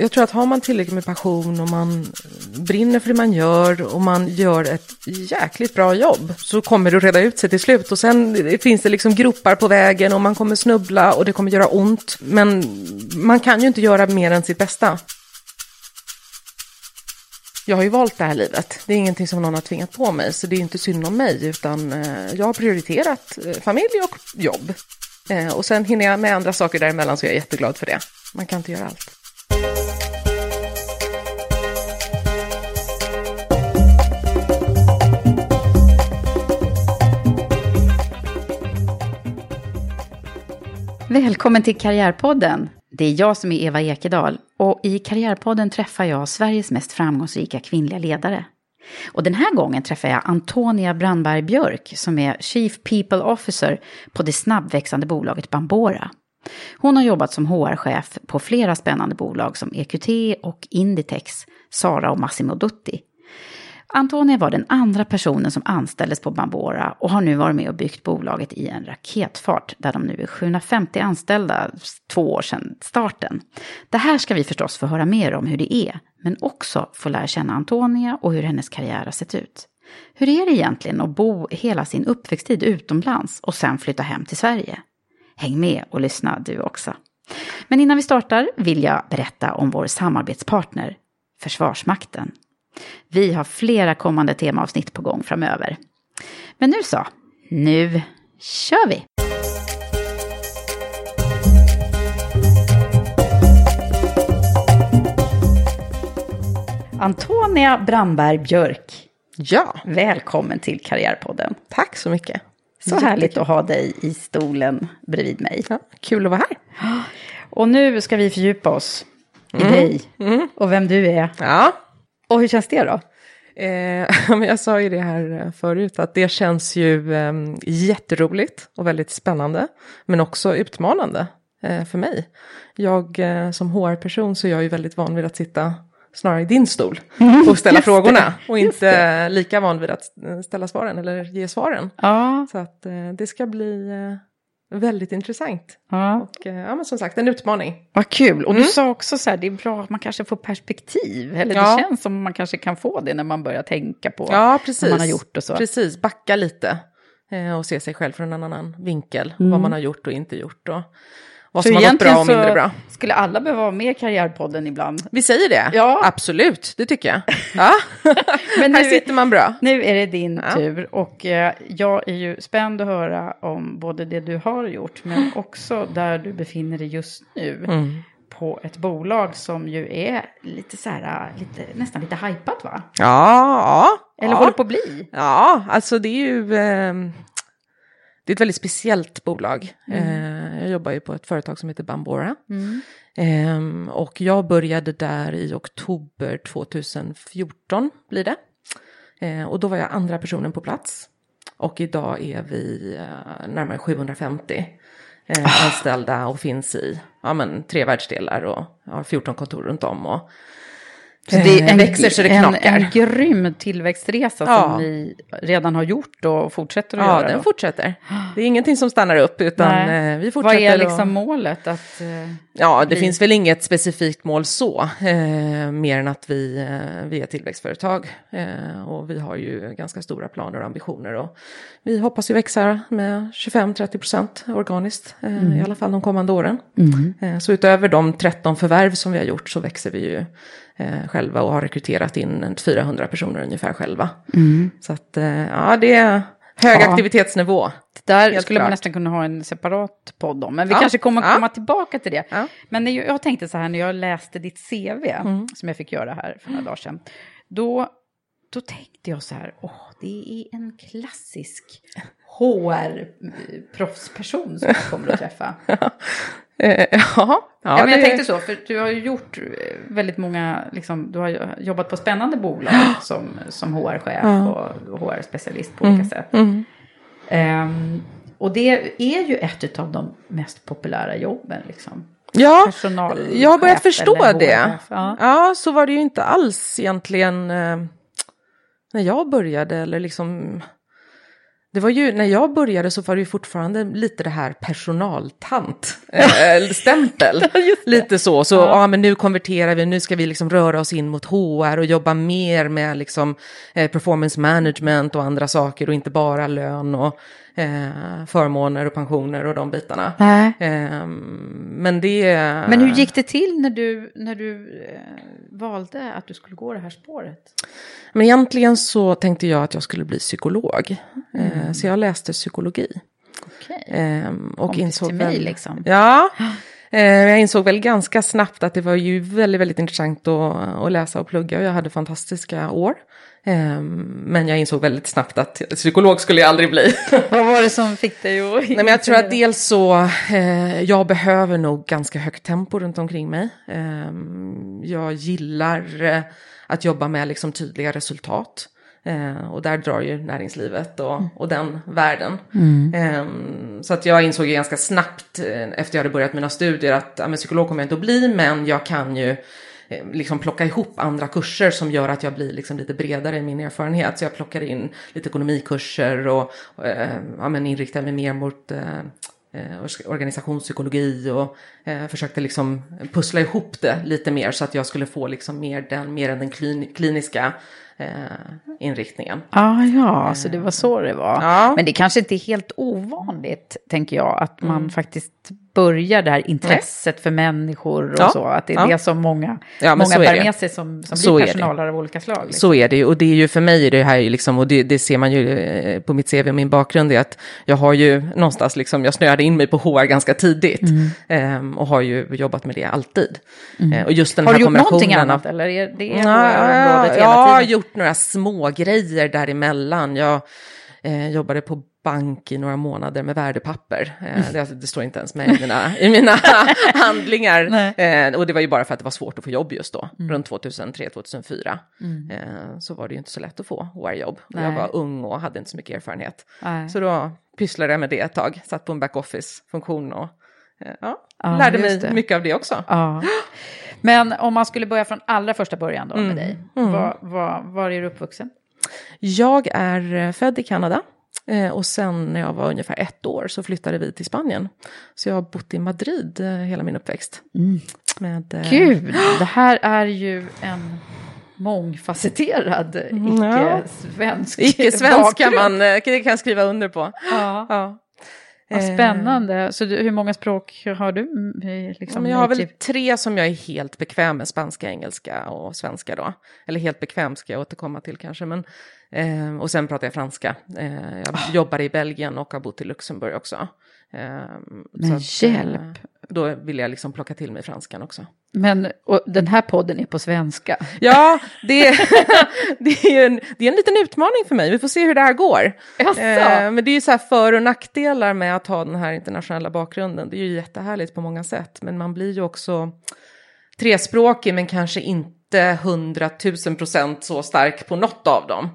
Jag tror att har man tillräckligt med passion och man brinner för det man gör och man gör ett jäkligt bra jobb så kommer det att reda ut sig till slut. Och sen finns det liksom gropar på vägen och man kommer snubbla och det kommer göra ont. Men man kan ju inte göra mer än sitt bästa. Jag har ju valt det här livet. Det är ingenting som någon har tvingat på mig, så det är inte synd om mig, utan eh, jag har prioriterat eh, familj och jobb. Eh, och sen hinner jag med andra saker däremellan, så jag är jätteglad för det. Man kan inte göra allt. Välkommen till Karriärpodden. Det är jag som är Eva Ekedal och i Karriärpodden träffar jag Sveriges mest framgångsrika kvinnliga ledare. Och den här gången träffar jag Antonia Brandberg Björk som är Chief People Officer på det snabbväxande bolaget Bambora. Hon har jobbat som HR-chef på flera spännande bolag som EQT och Inditex, Sara och Massimo Dutti. Antonia var den andra personen som anställdes på Bambora och har nu varit med och byggt bolaget i en raketfart där de nu är 750 anställda två år sedan starten. Det här ska vi förstås få höra mer om hur det är, men också få lära känna Antonia och hur hennes karriär har sett ut. Hur är det egentligen att bo hela sin uppväxttid utomlands och sen flytta hem till Sverige? Häng med och lyssna du också. Men innan vi startar vill jag berätta om vår samarbetspartner, Försvarsmakten. Vi har flera kommande temaavsnitt på gång framöver. Men nu så, nu kör vi! Antonia Brandberg Björk, Ja, välkommen till Karriärpodden. tack så mycket. Så härligt att ha dig i stolen bredvid mig. Ja, kul att vara här. Och nu ska vi fördjupa oss i dig och vem du är. Ja, Och hur känns det då? eh, jag sa ju det här eh, förut, att det känns ju eh, jätteroligt och väldigt spännande, men också utmanande eh, för mig. Jag eh, som HR-person så är jag ju väldigt van vid att sitta snarare i din stol och ställa just det, frågorna och inte lika van vid att eh, ställa svaren eller ge svaren. Ja, Så att eh, det ska bli väldigt intressant. ja. Och eh, ja, men som sagt, en utmaning. Vad kul. Och du sa också så här, det är bra att man kanske får perspektiv. Eller Ja. det känns som man kanske kan få det när man börjar tänka på Ja, precis. vad man har gjort och så. Precis, backa lite eh, och se sig själv från en annan vinkel. Mm. Vad man har gjort och inte gjort och vad som har gått bra och mindre bra. skulle alla behöva vara med i Karriärpodden ibland. Vi säger det, Ja. absolut, det tycker jag. Ja. Men Här nu- sitter man bra. Nu är det din Ja. tur och eh, jag är ju spänd att höra om både det du har gjort men också där du befinner dig just nu. Mm. På ett bolag som ju är lite så här, lite, nästan lite hypat va? Ja, ja. Eller ja. håller på att bli. Ja, alltså det är ju... ehm, det är ett väldigt speciellt bolag. Eh, jag jobbar ju på ett företag som heter Bambora. Eh, och jag började där i oktober 2014 blir det. Eh, och då var jag andra personen på plats. Och idag är vi eh, närmare 750 eh, anställda och finns i ja, men, tre världsdelar och har 14 kontor runt om. Och, Så det är eh, en, växer så det en, knakar. en grym tillväxtresa Ja. som ni redan har gjort och fortsätter att Ja, göra. den då. fortsätter. Det är ingenting som stannar upp utan Nej. eh, vi fortsätter. Vad är och- liksom målet? Att, eh, Ja, det bli- finns väl inget specifikt mål så, eh, mer än att vi, eh, vi är tillväxtföretag eh, och vi har ju ganska stora planer och ambitioner och vi hoppas ju växa med 25-30 procent organiskt, eh, i alla fall de kommande åren. Eh, så utöver de 13 förvärv som vi har gjort så växer vi ju eh, själva och har rekryterat in en 400 personer ungefär själva. Så att ja, det är hög Ja. aktivitetsnivå. Där Helt skulle man klart. nästan kunna ha en separat podd om. Men vi Ja, kanske kommer ja. komma tillbaka till det. Men jag, jag tänkte så här när jag läste ditt CV, Mm. som jag fick göra här för några dagar sedan. Då, då tänkte jag så här, åh, det är en klassisk HR-proffsperson som jag kommer att träffa. Eh, ja, ja, Ja, men jag det- tänkte så, för du har ju gjort eh, väldigt många, liksom, du har jobbat på spännande bolag som, som HR-chef och HR-specialist på olika sätt. Mm. Ehm, och det är ju ett av de mest populära jobben. Liksom. Ja, jag har börjat förstå det. Ja. Ja. så var det ju inte alls egentligen eh, när jag började eller liksom. Det var ju, när jag började så var det ju fortfarande lite det här personaltant, eh, lite så, så ja. men nu konverterar vi, nu ska vi liksom röra oss in mot HR och jobba mer med liksom eh, performance management och andra saker och inte bara lön och eh, förmåner och pensioner och de bitarna. Nej. Eh, men det... Men hur gick det till när du, när du eh, valde att du skulle gå det här spåret? Men egentligen så tänkte jag att jag skulle bli psykolog. Eh, så jag läste psykologi. Okej. Ehm, och Kompis insåg till mig, väl, liksom. Ja, eh, jag insåg väl ganska snabbt att det var ju väldigt, väldigt intressant att, att läsa och plugga. Och jag hade fantastiska år. Ehm, men jag insåg väldigt snabbt att psykolog skulle jag aldrig bli. Vad var det som fick dig att... Nej, men jag tror att dels så, eh, jag behöver nog ganska högt tempo runt omkring mig. Jag gillar eh, att jobba med liksom tydliga resultat. Eh, och där drar ju näringslivet och, och den världen. Eh, så att jag insåg ju ganska snabbt eh, efter jag hade börjat mina studier att ja, men psykolog kommer jag inte att bli, men jag kan ju eh, liksom plocka ihop andra kurser som gör att jag blir liksom lite bredare i min erfarenhet. Så jag plockade in lite ekonomikurser och eh, ja, men inriktade mig mer mot eh, organisationspsykologi och eh, försökte liksom pussla ihop det lite mer så att jag skulle få liksom mer, den, mer än den klin, kliniska inriktningen. Ah, ja, så det var så det var. Ja. Men det kanske inte är helt ovanligt, tänker jag, att man faktiskt börjar det här intresset för människor och Ja. så. Att det är Ja. det som många, Ja, många bär med sig som, som Så blir personalare av olika slag. Liksom. Så är det ju, och det är ju för mig är det här ju liksom, och det, det ser man ju eh, på mitt CV och min bakgrund, är att jag har ju någonstans liksom, jag snöade in mig på HR ganska tidigt. Mm. Ehm, och har ju jobbat med det alltid. Eh, och just den Har här du gjort någonting annat av- eller är det är Ja, jag har gjort några små grejer däremellan. Jag eh, jobbade på bank i några månader med värdepapper. Eh, det, det står inte ens med i mina, i mina handlingar. Eh, och det var ju bara för att det var svårt att få jobb just då, Mm. runt 2003-2004. Eh, så var det ju inte så lätt att få HR-jobb. Jag var ung och hade inte så mycket erfarenhet. Nej. Så då pysslade jag med det ett tag, satt på en backoffice-funktion och eh, ja, Ja, lärde mig det. mycket av det också. Ja. Men om man skulle börja från allra första början då Mm. med dig. Var, var, var är du uppvuxen? Jag är eh, född i Kanada eh, och sen när jag var ungefär ett år så flyttade vi till Spanien. Så jag har bott i Madrid eh, hela min uppväxt. Med, eh, Gud, det här är ju en mångfacetterad Ja. icke-svensk Icke-svensk kan man eh, kan skriva under på. Ja. Ja. Vad Eh, spännande. Så du, hur många språk har du? Ja, Liksom, jag har väl tre som jag är helt bekväm med, spanska, engelska och svenska då. Eller helt bekväm ska jag återkomma till kanske. Men, eh, och sen pratar jag franska. Eh, jag Ah. jobbar i Belgien och har bott i Luxemburg också. Ehm, Men att, eh, hjälp. Då vill jag liksom plocka till mig franskan också. Men och den här podden är på svenska. Ja, det, det, är en, det är en liten utmaning för mig. Vi får se hur det här går. Jaså? Eh, men det är ju så här för och nackdelar med att ha den här internationella bakgrunden. Det är ju jättehärligt på många sätt. Men man blir ju också trespråkig men kanske inte hundratusen procent så stark på något av dem.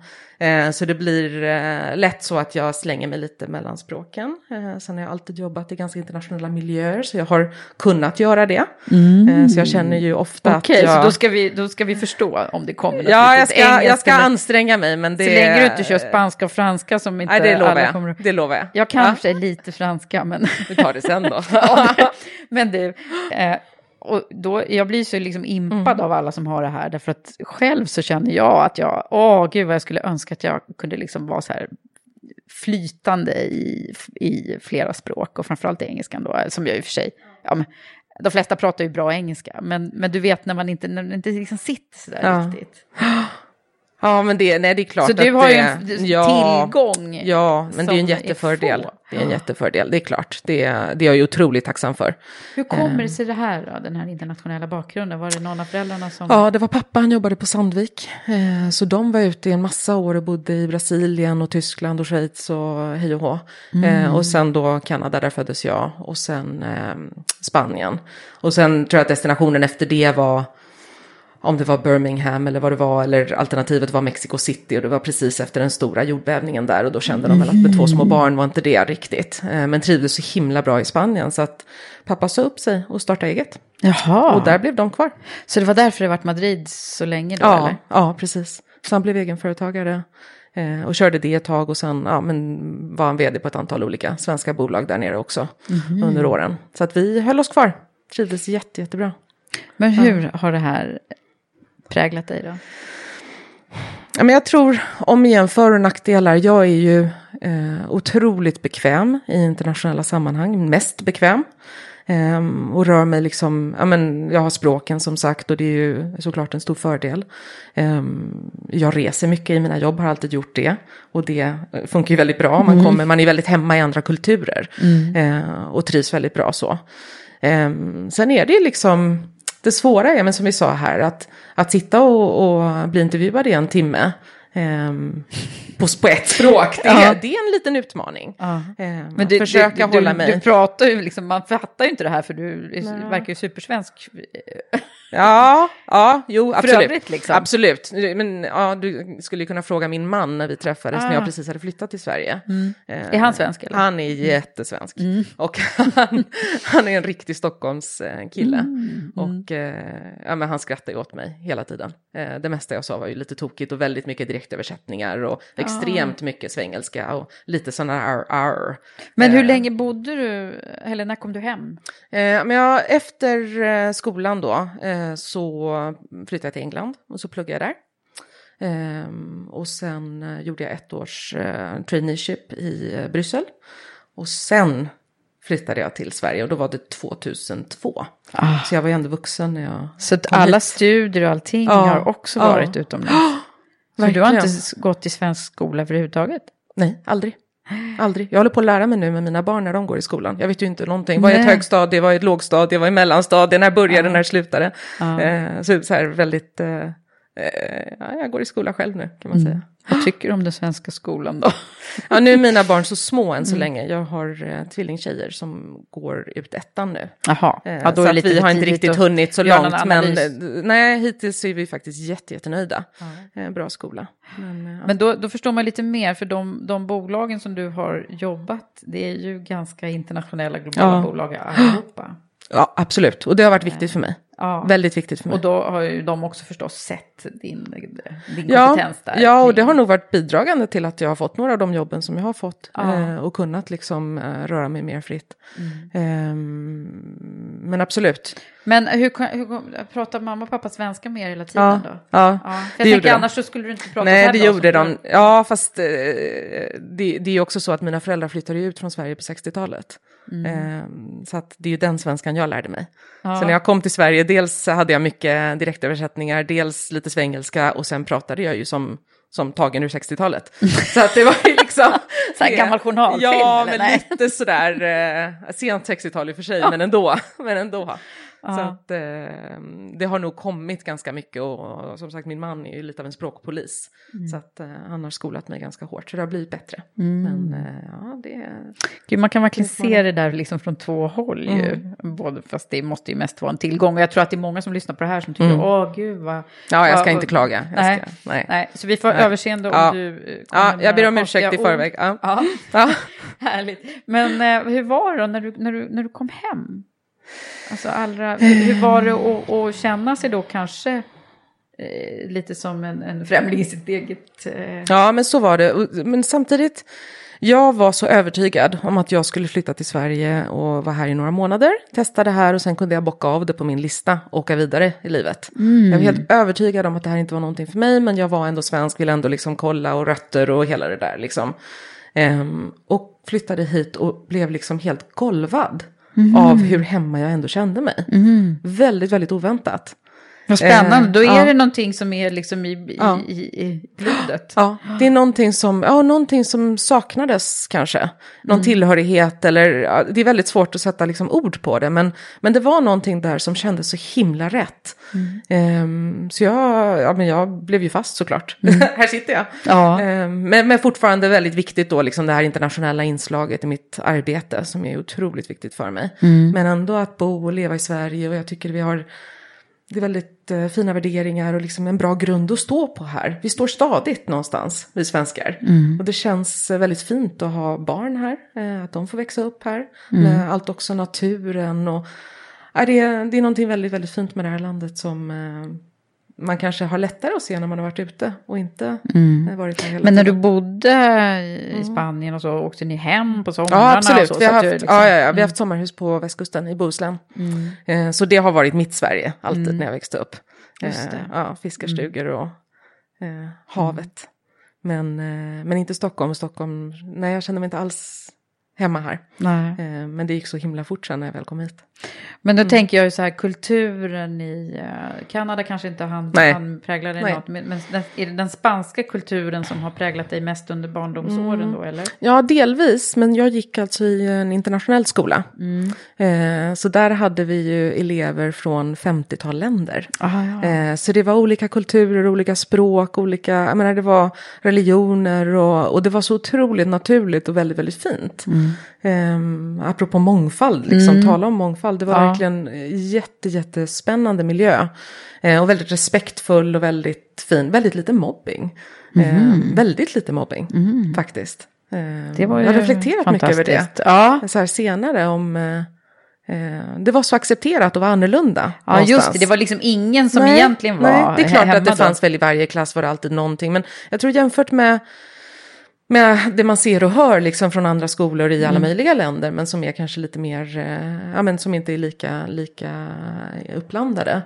Eh, så det blir eh, lätt så att jag slänger mig lite mellan språken. Eh, sen har jag alltid jobbat i ganska internationella miljöer så jag har kunnat göra det. Eh, så jag känner ju ofta Okej, att jag... så då ska, vi, då ska vi förstå om det kommer något Ja, jag ska, jag ska anstränga mig men det... Så länge du inte kör spanska och franska som inte Nej, det lovar alla jag. kommer Det lovar jag. Jag kan Ja, för sig lite franska, men... vi tar det sen då. Men du, och då, jag blir så liksom impad Mm. av alla som har det här, därför att själv så känner jag att jag, åh gud vad jag skulle önska att jag kunde liksom vara så här flytande i, i flera språk, och framförallt i engelskan då, som jag i och för sig, ja, men, de flesta pratar ju bra engelska, men, men du vet när man inte, när det inte liksom sitter så där Ja. riktigt. Ja, men det, nej, det är klart Så att du har ju en f- tillgång Ja, men det är en är jättefördel. få. Det är en jättefördel, det är klart. Det, det är jag ju otroligt tacksam för. Hur kommer det sig det här då, den här internationella bakgrunden? Var det någon av föräldrarna som... Ja, det var pappa, han jobbade på Sandvik. Eh, så de var ute i en massa år och bodde i Brasilien och Tyskland och Schweiz och hej och hå. Eh, och sen då Kanada, där föddes jag. Och sen eh, Spanien. Och sen tror jag att destinationen efter det var om det var Birmingham eller vad det var, eller alternativet var Mexico City och det var precis efter den stora jordbävningen där och då kände de väl att med två små barn var inte det riktigt. Eh, Men trivdes så himla bra i Spanien så att pappa sa upp sig och startade eget. Jaha, Och där blev de kvar. så det var därför det varit Madrid så länge då, Ja, eller? ja, precis. Så han blev egenföretagare eh, och körde det ett tag och sen ja, men var han vd på ett antal olika svenska bolag där nere också Mhm. under åren. Så att vi höll oss kvar, trivdes jätte, jättebra. Men hur har det här präglat dig då? Ja, men jag tror, om igen, för och nackdelar. Jag är ju eh, otroligt bekväm i internationella sammanhang, mest bekväm. Ehm, och rör mig liksom, ja men jag har språken som sagt och det är ju såklart en stor fördel. Ehm, jag reser mycket i mina jobb, har alltid gjort det. Och det eh, funkar ju väldigt bra, man, kommer, man är väldigt hemma i andra kulturer. Eh, och trivs väldigt bra så. Ehm, sen är det liksom, det svåra är, men som vi sa här, att, att sitta och, och bli intervjuad i en timme ehm, på, på ett språk, det, är, Ja. det är en liten utmaning. Ja. Ehm, Men du, försöka du, hålla du, mig. Du pratar ju liksom, man fattar ju inte det här för du är, verkar ju supersvensk. Ja, ja, jo, absolut. övrigt liksom. Absolut. Men ja, du skulle kunna fråga min man när vi träffades när jag Ah. precis hade flyttat till Sverige. Eh, Är han svensk eller? Han är jättesvensk. Och han, han är en riktig Stockholmskille. Och eh, ja, men han skrattar ju åt mig hela tiden. Eh, det mesta jag sa var ju lite tokigt och väldigt mycket direktöversättningar och extremt mycket svengelska och lite sådana här arr. Men hur Eh, länge bodde du, eller när kom du hem? Eh, men jag, efter eh, skolan då eh, så flyttade jag till England och så pluggade jag där. Ehm, och sen eh, gjorde jag ett års eh, traineeship i eh, Bryssel. Och sen flyttade jag till Sverige och då var det 2002. Ah. Så jag var ju ändå vuxen när jag Så att alla hit. studier och allting Ja, har också ja. varit utomlands? Så du har inte verkligen. gått i svensk skola överhuvudtaget? Nej, aldrig. Aldrig. Jag håller på att lära mig nu med mina barn när de går i skolan. Jag vet ju inte någonting. Vad är ett högstadie, vad är ett lågstadie, vad är mellanstadie, när började, när slutade? Ja. Eh, så, så här väldigt, eh, ja, jag går i skola själv nu kan man säga. Vad tycker du om den svenska skolan då? Ja, nu är mina barn så små än så länge. Jag har eh, tvillingtjejer som går ut ettan nu. Jaha, Eh, ja, då så är det vi har inte riktigt hunnit så långt. Men eh, nej, hittills är vi faktiskt jätte, jättenöjda. Eh, bra skola. Men, eh, ja. Men då, då förstår man lite mer, för de, de bolagen som du har jobbat, det är ju ganska internationella globala Ja. bolag allihopa. ja, absolut. Och det har varit viktigt för mig. Ja. Väldigt viktigt för mig. Och då har ju de också förstås sett din, din Ja, kompetens där. ja, och det har nog varit bidragande till att jag har fått några av de jobben som jag har fått. Ja. Eh, och kunnat liksom eh, röra mig mer fritt. Mm. Ehm, men absolut. Men hur, hur, pratar mamma och pappa svenska med er hela tiden Ja, då? ja, Ja, för det jag tänker de. annars så skulle du inte prata Nej, det gjorde de. du- Ja, fast eh, det, det är också så att mina föräldrar flyttade ut från Sverige på 60-talet. Ehm, så att det är ju den svenskan jag lärde mig. Mm. Ja. Så när jag kom till Sverige, dels hade jag mycket direktöversättningar, dels lite svengelska och sen pratade jag ju som, som tagen ur 60-talet. Så att det var ju liksom... Så här gammal journalfilm, Ja, men Nej. lite sådär, eh, sent 60-tal i och för sig, men ändå. Men ändå. Så att eh, det har nog kommit ganska mycket och, och som sagt min man är ju lite av en språkpolis. Mm. Så att eh, han har skolat mig ganska hårt, så det har blivit bättre. Men eh, ja, det... Gud, man kan verkligen se det där liksom från två håll ju. Mm. Både, fast det måste ju mest vara en tillgång. Och jag tror att det är många som lyssnar på det här som tycker, åh gud vad... Mm. Ja, jag ska vad- inte klaga. Jag Nej, ska, nej. nej. så vi får Nej. överseende om Ja. du... eh, Ja, jag ber om ursäkt i förväg. Ja. Ja, Ja. härligt. Men eh, hur var det då när du, när du, när du kom hem? Alltså allra, hur var det att, att känna sig då kanske eh, lite som en, en främling i sitt eget... Eh, Ja, men så var det. Men samtidigt, jag var så övertygad om att jag skulle flytta till Sverige och vara här i några månader, testa det här och sen kunde jag bocka av det på min lista och åka vidare i livet. Jag var helt övertygad om att det här inte var någonting för mig, men jag var ändå svensk, ville ändå liksom kolla och rötter och hela det där liksom. Ehm, och flyttade hit och blev liksom helt golvad av hur hemma jag ändå kände mig. Väldigt, väldigt oväntat. Vad spännande, Eh, då är ja. det någonting som är liksom i, Ja. i, i blodet. Ja, det är någonting som, ja, någonting som saknades kanske. Någon Mm. tillhörighet eller, ja, det är väldigt svårt att sätta liksom ord på det. Men, men det var någonting där som kändes så himla rätt. Mm. Ehm, så jag, ja, men jag blev ju fast såklart. här sitter jag. Mm. Ja. Ehm, men, men fortfarande väldigt viktigt då, liksom det här internationella inslaget i mitt arbete som är otroligt viktigt för mig. Mm. Men ändå att bo och leva i Sverige och jag tycker vi har det är väldigt eh, fina värderingar och liksom en bra grund att stå på här. Vi står stadigt någonstans, vi svenskar. Och det känns eh, väldigt fint att ha barn här, eh, att de får växa upp här. Med allt också naturen och... Det, är, det är någonting väldigt, väldigt fint med det här landet som eh, man kanske har lättare att se när man har varit ute och inte eh, varit här hela Mm. Men när du tiden. bodde i Spanien och så, åkte ni hem på somrarna? Mm. Ja, absolut. så, vi, har haft, du liksom- ja, ja, ja, vi har haft sommarhus på västkusten i Bohuslän. Eh, så det har varit mitt Sverige alltid när jag växte upp. Eh, ja, fiskarstugor och eh, havet. Men, eh, men inte Stockholm. Stockholm, nej jag kände mig inte alls hemma här. Nej. Eh, men det gick så himla fort sen när jag väl kom hit. Men Mm. då tänker jag ju så här, kulturen i uh, Kanada kanske inte han, Nej. han präglade Nej. något, men, men den, är det den spanska kulturen som har präglat dig mest under barndomsåren Mm. då, eller? Ja, delvis. Men jag gick alltså i en internationell skola. Eh, så där hade vi ju elever från 50-tal länder. Ah, ja. Eh, så det var olika kulturer, olika språk, olika, jag menar det var religioner och, och det var så otroligt naturligt och väldigt, väldigt fint. Mm. Eh, apropå mångfald, liksom tala om mångfald, det var Ja. verkligen jätte, jättespännande miljö. Eh, och väldigt respektfull och väldigt fin, väldigt lite mobbing. Eh, väldigt lite mobbing, faktiskt. Eh, Det var jag har reflekterat mycket över det. Ja. Så här senare om... Eh, eh, det var så accepterat att vara annorlunda. Ja, just någonstans. det. Det var liksom ingen som Nej, egentligen var Nej, det är klart att det då. fanns väl i varje klass var det alltid någonting. Men jag tror jämfört med, med det man ser och hör liksom från andra skolor i Mm. alla möjliga länder. Men som är kanske lite mer, eh, ja men som inte är lika, lika uppblandade.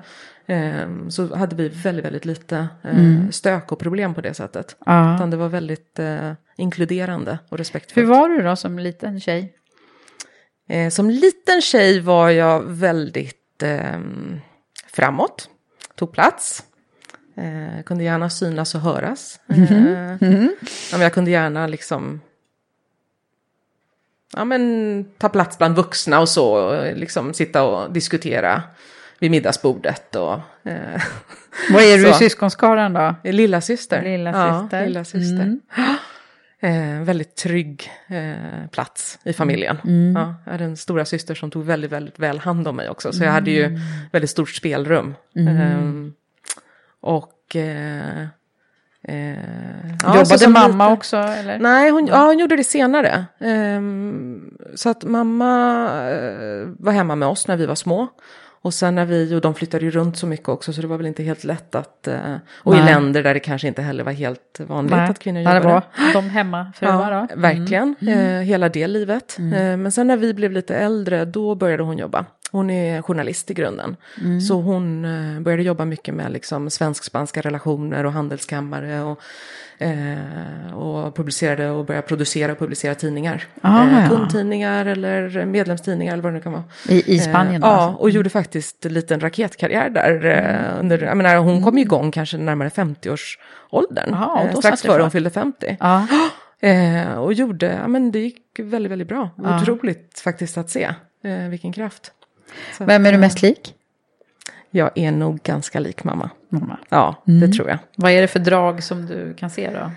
Eh, så hade vi väldigt, väldigt lite eh, stök och problem på det sättet. Mm. Ja. Utan det var väldigt eh, inkluderande och Hur respektfullt. var du då som liten tjej? Som liten tjej var jag väldigt eh, framåt, tog plats. Eh, kunde gärna synas och höras. Eh, ja, men jag kunde gärna liksom ja, men, ta plats bland vuxna och så. och Liksom sitta och diskutera vid middagsbordet. Och, eh, Vad är du i syskonskaran då? lilla syster. Lilla Ja, syster. lilla syster. Mm. Eh, väldigt trygg eh, plats i familjen. Mm. Ja, jag hade en stora syster som tog väldigt, väldigt väl hand om mig också. Så jag hade ju Mm. väldigt stort spelrum. Ehm, och... Eh, eh, ja, Jobbade mamma liten- också? Eller? Nej, hon, ja, hon gjorde det senare. Ehm, så att mamma eh, var hemma med oss när vi var små. Och sen när vi, och de flyttade ju runt så mycket också så det var väl inte helt lätt att, eh, och i Nej. länder där det kanske inte heller var helt vanligt Nej. att kvinnor jobbade. det var de hemmafruar Ja, då? verkligen, eh, hela det livet. Eh, men sen när vi blev lite äldre, då började hon jobba. Hon är journalist i grunden. Så hon eh, började jobba mycket med liksom svensk-spanska relationer och handelskammare. Och, eh, och publicerade och började producera och publicera tidningar. Ah, eh, ja. kundtidningar eller medlemstidningar eller vad det nu kan vara. I, i Spanien Eh, då? ja, alltså? och gjorde faktiskt en liten raketkarriär där. eh, Under, jag menar, hon kom ju igång kanske närmare 50-årsåldern. Jaha, och eh, strax före hon fyllde 50. Ja. Eh, och gjorde, ja men det gick väldigt, väldigt bra. Ja. Otroligt faktiskt att se eh, vilken kraft. Så Vem är du eh, mest lik? Jag är nog ganska lik mamma. Mamma. Ja, Mm. det tror jag. Vad är det för drag som du kan se då?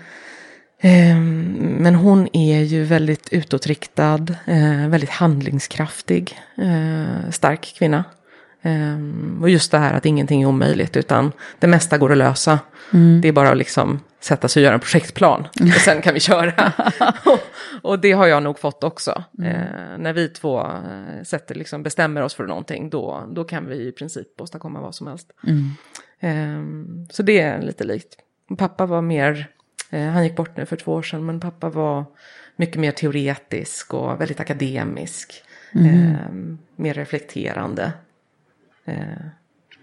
Ehm, men hon är ju väldigt utåtriktad, eh, väldigt handlingskraftig, eh, stark kvinna. Ehm, och just det här att ingenting är omöjligt utan det mesta går att lösa. Det är bara att liksom sätta sig och göra en projektplan och sen kan vi köra. och, och det har jag nog fått också. Eh, när vi två eh, sätter, liksom, bestämmer oss för någonting då, då kan vi i princip åstadkomma vad som helst. Ehm, så det är lite likt. Pappa var mer, eh, han gick bort nu för två år sedan, men pappa var mycket mer teoretisk och väldigt akademisk. Ehm, mer reflekterande. Eh,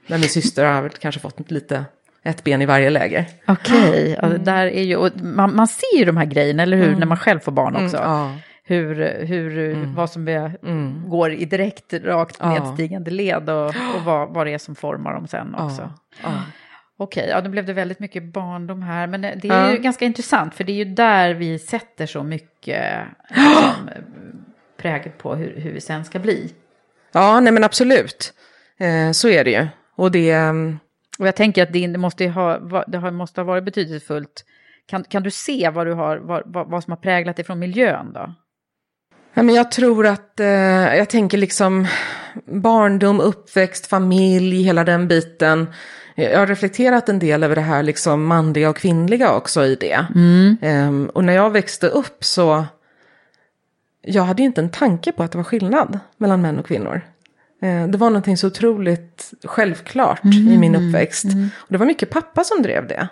men min syster har väl kanske fått lite ett ben i varje läger. Okej, ja, det där är ju, man, man ser ju de här grejerna, eller hur, när man själv får barn också. Mm, ja. Hur, hur vad som är, går i direkt rakt Ja. nedstigande led och, och vad, vad det är som formar dem sen också. Okej, ja då blev det väldigt mycket barndom här. Men det är Ja. ju ganska intressant för det är ju där vi sätter så mycket liksom, prägel på hur, hur vi sen ska bli. ja, nej men absolut. Eh, så är det ju. Och det... ehm, Och jag tänker att det, måste, ha, det måste ha varit betydelsefullt. Kan, kan du se vad, du har, vad, vad, som har präglat dig från miljön då? Ja, men jag tror att, eh, jag tänker liksom barndom, uppväxt, familj, hela den biten. Jag har reflekterat en del över det här liksom manliga och kvinnliga också i det. Ehm, och när jag växte upp så, jag hade ju inte en tanke på att det var skillnad mellan män och kvinnor. Eh, Det var någonting så otroligt självklart i min uppväxt. Och det var mycket pappa som drev det.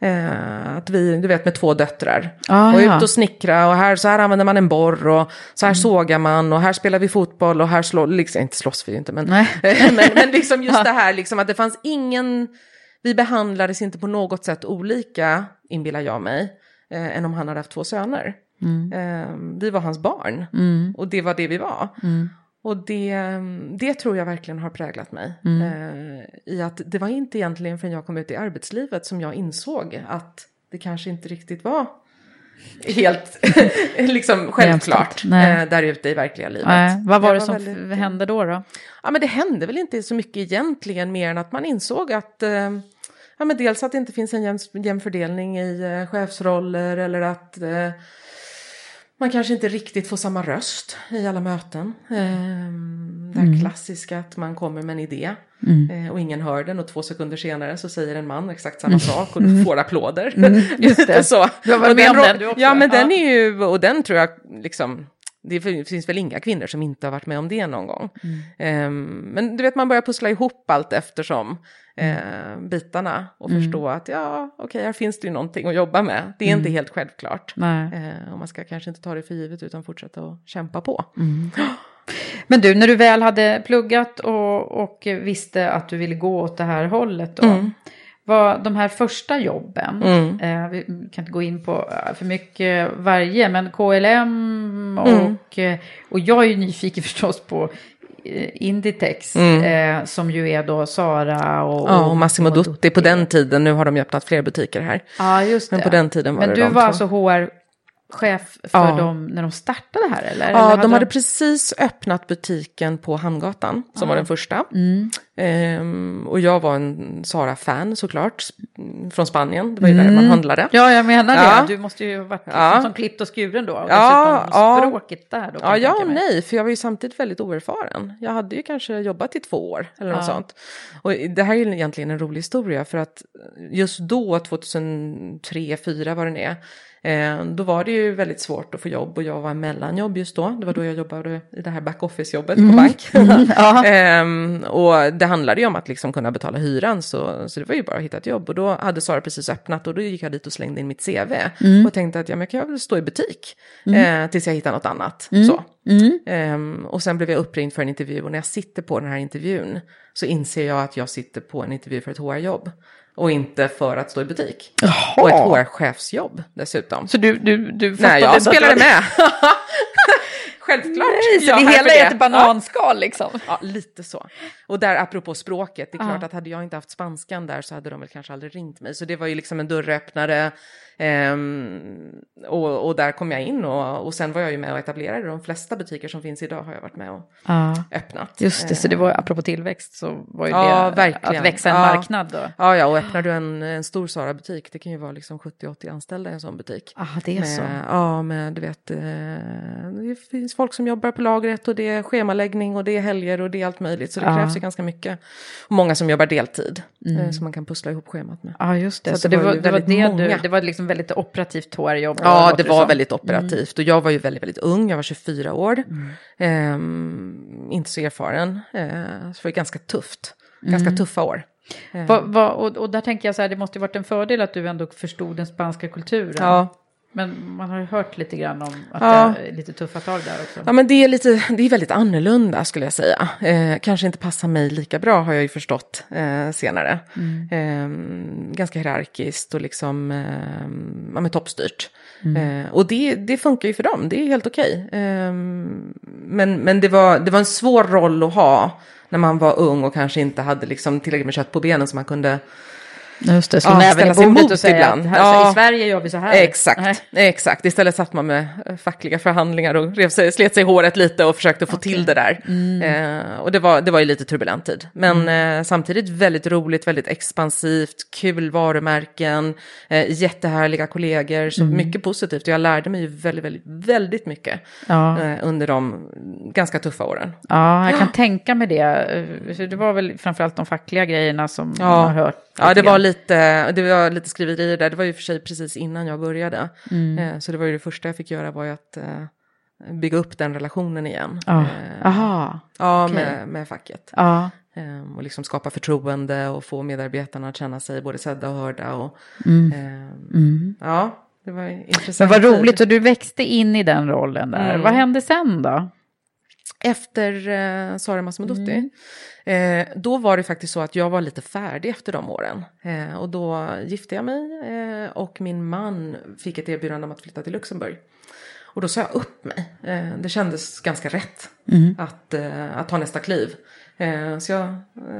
Eh, att vi, du vet med två döttrar. Ah, och ja. ut och snickra och här, så här använder man en borr och så här sågar man och här spelar vi fotboll och här slår, liksom, inte slåss vi ju inte men, men, men liksom just det här liksom att det fanns ingen, vi behandlades inte på något sätt olika, inbillar jag mig, eh, än om han hade haft två söner. Eh, vi var hans barn och det var det vi var. Och det, det tror jag verkligen har präglat mig. Eh, I att det var inte egentligen förrän jag kom ut i arbetslivet som jag insåg att det kanske inte riktigt var helt liksom självklart eh, där ute i verkliga livet. Nej, vad var Jag det som väldigt- hände då? då? Ja, men det hände väl inte så mycket egentligen mer än att man insåg att eh, ja, men dels att det inte finns en jämn, jämn fördelning i eh, chefsroller eller att eh, man kanske inte riktigt får samma röst i alla möten. Eh, det här klassiska att man kommer med en idé eh, och ingen hör den och två sekunder senare så säger en man exakt samma sak och du får applåder. Just det. så. Du har varit med om den du också. Ja, men den Ja. är ju, och den tror jag liksom, det finns väl inga kvinnor som inte har varit med om det någon gång. Ehm, men du vet, man börjar pussla ihop allt eftersom eh, bitarna och förstå att ja, okej, här finns det ju någonting att jobba med. Det är inte helt självklart. Eh, och man ska kanske inte ta det för givet utan fortsätta att kämpa på. Men du, när du väl hade pluggat och, och visste att du ville gå åt det här hållet då. Mm. Vad, de här första jobben, eh, vi kan inte gå in på eh, för mycket varje, men KLM och, Mm. eh, och jag är ju nyfiken förstås på eh, Inditex, eh, som ju är då Sara och... Mm. Ja, och Massimo Dutti på den tiden, nu har de ju öppnat fler butiker här. Ja, just det. Men på den tiden var Men det du de var två. alltså HR-chef för Ja. dem när de startade här eller? Ja, eller de hade precis öppnat butiken på Hamngatan, som var den första. Mm. Ehm, och jag var en Sara-fan såklart, från Spanien, det var ju där man handlade. Ja, jag menar Ja. det. Du måste ju ha varit liksom Ja. som klippt och skuren då. Och Ja, ja. språket där då. Ja, ja och nej, för jag var ju samtidigt väldigt oerfaren. Jag hade ju kanske jobbat i två år eller något Ja. sånt. Och det här är ju egentligen en rolig historia för att just då, 2003, 2004 vad det är, då var det ju väldigt svårt att få jobb och jag var mellanjobb just då. Det var då jag jobbade i det här backoffice-jobbet på bank. Ehm, och det handlade ju om att liksom kunna betala hyran, så, så det var ju bara att hitta ett jobb. Och då hade Sara precis öppnat och då gick jag dit och slängde in mitt CV. Och tänkte att ja, men jag kan väl stå i butik eh, tills jag hittar något annat. Så. Ehm, och sen blev jag uppringd för en intervju och när jag sitter på den här intervjun så inser jag att jag sitter på en intervju för ett HR-jobb. Och inte för att stå i butik. Och ett HR-chefsjobb dessutom. Så du, du, du Nej, jag spelade med. Självklart. Nej, så det hela är ett bananskal liksom. Ja, lite så. Och där apropå språket, det är klart Ja. att hade jag inte haft spanskan där så hade de väl kanske aldrig ringt mig. Så det var ju liksom en dörröppnare. ehm, och, och där kom jag in och, och sen var jag ju med och etablerade de flesta butiker som finns idag har jag varit med och Ja. öppnat. Just det, så det var apropå tillväxt så var ju Ja, det verkligen. att växa en Ja. marknad då. Ja, ja, och öppnar du en, en stor Sara-butik, det kan ju vara liksom 70-80 anställda i en sån butik. Ah, det är med, så. Ja, med du vet, eh, det finns folk som jobbar på lagret och det är schemaläggning och det är helger och det är allt möjligt. Så det Ja. krävs ju ganska mycket. Och många som jobbar deltid, Mm. eh, så man kan pussla ihop schemat med. Ja, just det. Så Så, det var var, det, var det, du, det var liksom väldigt operativt HR-jobb. Ja, det var som. väldigt operativt och jag var ju väldigt, väldigt ung, jag var 24 år, Mm. Ehm, inte så erfaren, eh, så det var ganska tufft, ganska Mm. tuffa år. Va, va, och, och där tänker jag så här, det måste ju varit en fördel att du ändå förstod den spanska kulturen. Ja. Men man har ju hört lite grann om att Ja. det är lite tuffa tag där också. Ja men det är lite, det är väldigt annorlunda skulle jag säga. Eh, kanske inte passar mig lika bra har jag ju förstått eh, senare. Eh, ganska hierarkiskt och liksom eh, ja, men toppstyrt. Eh, och det, det funkar ju för dem, det är helt okej. Eh, men men det, var, det var en svår roll att ha när man var ung och kanske inte hade liksom tillräckligt med kött på benen så man kunde Just det, Ja, slå näven ställa sig emot och säga ibland. att här, Ja. i Sverige gör vi så här. Exakt, exakt. Istället satt man med eh, fackliga förhandlingar och rev sig, slet sig i håret lite och försökte få till det där. Eh, och det var, det var ju lite turbulent tid. Men eh, samtidigt väldigt roligt, väldigt expansivt, kul varumärken, eh, jättehärliga kollegor, så mycket positivt. Jag lärde mig ju väldigt, väldigt, väldigt mycket Ja. eh, under de ganska tuffa åren. Ja, jag kan tänka mig det. Eh, Det var väl framförallt de fackliga grejerna som Ja. man har hört. Ja, det var lite, det var lite skriverier där. Det var ju för sig precis innan jag började. Mm. Eh, så det var ju det första jag fick göra var ju att eh, bygga upp den relationen igen. Ja. Eh, Aha. ja, okej. med, med facket. Ja. Eh, och liksom skapa förtroende och få medarbetarna att känna sig både sedda och hörda. Och, eh, Ja, det var Men intressant. vad tid. roligt, och du växte in i den rollen där. Mm. Vad hände sen då? Efter eh, Sara Masmodotti, Mm. eh, då var det faktiskt så att jag var lite färdig efter de åren. Eh, och då gifte jag mig eh, och min man fick ett erbjudande om att flytta till Luxemburg. Och då sa jag upp mig. Eh, det kändes ganska rätt Mm. att, eh, att ta nästa kliv. Så jag,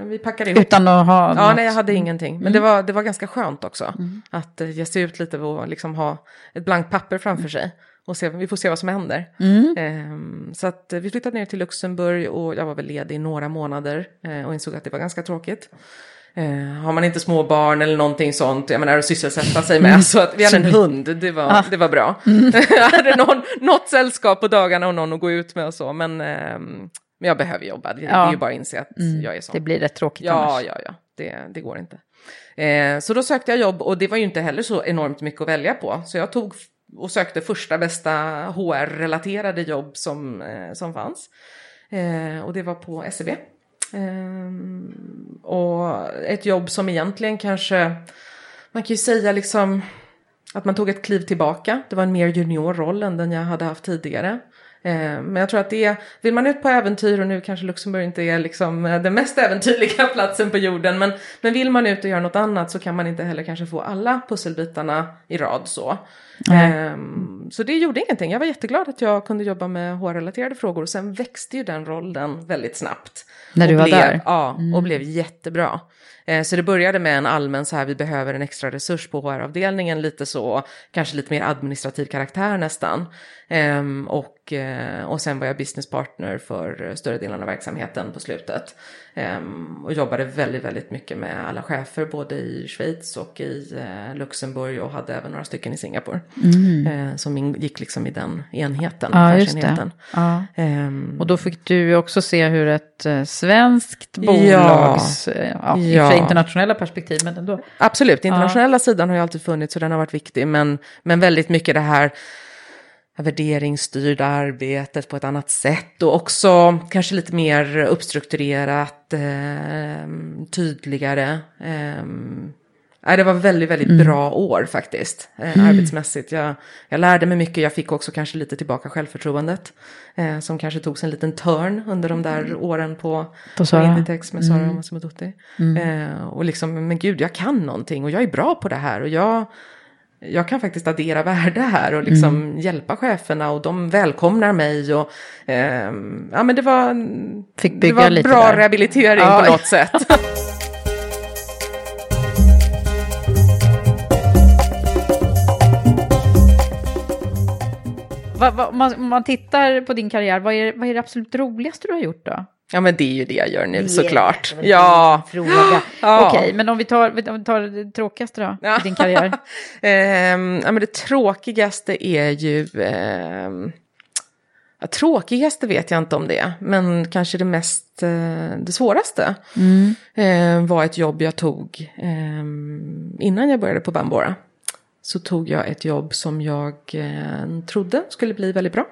vi packade ihop. Utan att ha Ja, något... Mm. nej, jag hade ingenting. Men det, var, det var ganska skönt också. Att eh, ge sig ut lite och liksom ha ett blankt papper framför sig. Och se, vi får se vad som händer. Mm. Ehm, så att eh, vi flyttade ner till Luxemburg och jag var väl ledig i några månader. eh, och insåg att det var ganska tråkigt. Eh, har man inte små barn eller någonting sånt, jag menar att sysselsätta sig med. Så att vi hade en hund, det var, det var bra. jag hade någon, något sällskap på dagarna och någon att gå ut med och så. Men, ehm, men jag behöver jobba, det, det är ju bara att inse att jag är sån. Det blir rätt tråkigt Ja, annars. ja, ja, det, det går inte. Eh, så då sökte jag jobb och det var ju inte heller så enormt mycket att välja på. Så jag tog och sökte första bästa HR-relaterade jobb som, eh, som fanns. Eh, och det var på SEB. Eh, och ett jobb som egentligen kanske, man kan ju säga liksom att man tog ett kliv tillbaka. Det var en mer junior roll än den jag hade haft tidigare. Eh, men jag tror att det är, vill man ut på äventyr och nu kanske Luxemburg inte är liksom eh, den mest äventyrliga platsen på jorden. Men, men vill man ut och göra något annat så kan man inte heller kanske få alla pusselbitarna i rad så. Ehm, så det gjorde ingenting. Jag var jätteglad att jag kunde jobba med HR-relaterade frågor. Och sen växte ju den rollen väldigt snabbt. När du var blev, där? Ja, och blev jättebra. Eh, Så det började med en allmän så här, vi behöver en extra resurs på HR-avdelningen, lite så, kanske lite mer administrativ karaktär nästan. Ehm, och, eh, och sen var jag business partner för större delen av verksamheten på slutet. Ehm, och jobbade väldigt, väldigt mycket med alla chefer, både i Schweiz och i eh, Luxemburg och hade även några stycken i Singapore. Eh, som ingick liksom i den enheten, Ja, just det. Ja. Ehm, Och då fick du också se hur ett eh, svenskt bolags, eh, ja, Ja. internationella perspektiv, men ändå. Absolut, internationella sidan har ju alltid funnits och den har varit viktig. Men, men väldigt mycket det här värderingsstyrda arbetet på ett annat sätt och också kanske lite mer uppstrukturerat, eh, tydligare. Eh, det var väldigt, väldigt Mm. bra år faktiskt, eh, arbetsmässigt. Jag, jag lärde mig mycket, jag fick också kanske lite tillbaka självförtroendet. Eh, som kanske tog sig en liten törn under de där åren på, På på. Inditex med Sara Massimodotti. Eh, och liksom, men gud, jag kan någonting och jag är bra på det här. Och jag, jag kan faktiskt addera värde här och liksom hjälpa cheferna och de välkomnar mig. Och, ehm, ja, men det var, Fick det bygga var lite bra där. rehabilitering Ja. på något sätt. Om, man, man tittar på din karriär, vad är, vad är det absolut roligaste du har gjort då? Ja men det är ju det jag gör nu såklart. Ja. Fråga. Ja. Okej, men om vi, tar, om vi tar det tråkigaste då, Ja. i din karriär? Ehm, ja men det tråkigaste är ju... ehm, ja, tråkigaste vet jag inte om det men kanske det mest... eh, det svåraste eh, var ett jobb jag tog ehm, innan jag började på Bambora. Så tog jag ett jobb som jag eh, trodde skulle bli väldigt bra.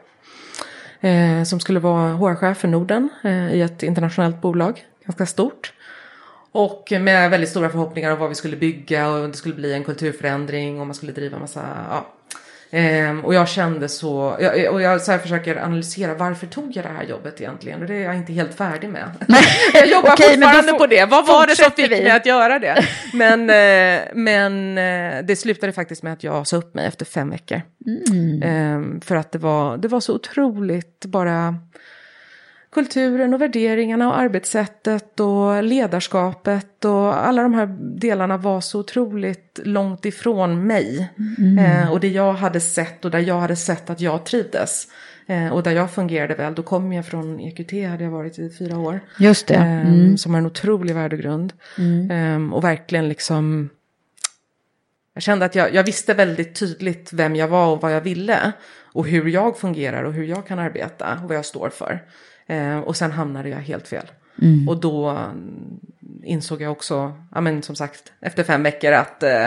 Eh, som skulle vara HR-chef för Norden eh, i ett internationellt bolag, ganska stort. Och med väldigt stora förhoppningar om vad vi skulle bygga och det skulle bli en kulturförändring och man skulle driva massa, ja. Ehm, och jag kände så, jag, och jag så försöker analysera varför tog jag det här jobbet egentligen? Och det är jag inte helt färdig med. jag jobbar Okej, fortfarande for- på det. Vad var det som fick vi. mig att göra det? Men, eh, men eh, det slutade faktiskt med att jag sa upp mig efter fem veckor. Ehm, för att det var, det var så otroligt bara kulturen och värderingarna och arbetssättet och ledarskapet och alla de här delarna var så otroligt långt ifrån mig. Eh, och det jag hade sett och där jag hade sett att jag trivdes. Eh, och där jag fungerade väl, då kom jag från EQT, hade jag varit i fyra år. Just det. Ehm, Som har en otrolig värdegrund. Ehm, och verkligen liksom... Jag kände att jag, jag visste väldigt tydligt vem jag var och vad jag ville. Och hur jag fungerar och hur jag kan arbeta och vad jag står för. Ehm, och sen hamnade jag helt fel. Och då mm, insåg jag också, ja men som sagt, efter fem veckor att eh,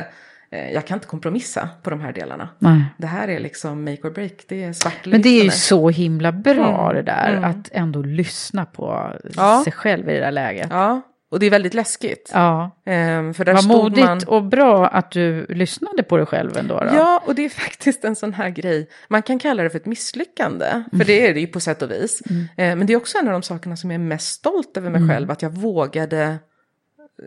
eh, jag kan inte kompromissa på de här delarna. Nej. Det här är liksom make or break, det är svart Men det är ju så himla bra Mm, det där, mm. att ändå lyssna på Ja. sig själv i det där läget. Ja, och det är väldigt läskigt. Ja. Ehm, för där Vad modigt man... och bra att du lyssnade på dig själv ändå. Då. Ja, och det är faktiskt en sån här grej. Man kan kalla det för ett misslyckande, för det är det ju på sätt och vis. Eh, men det är också en av de sakerna som jag är mest stolt över mig själv, att jag vågade eh,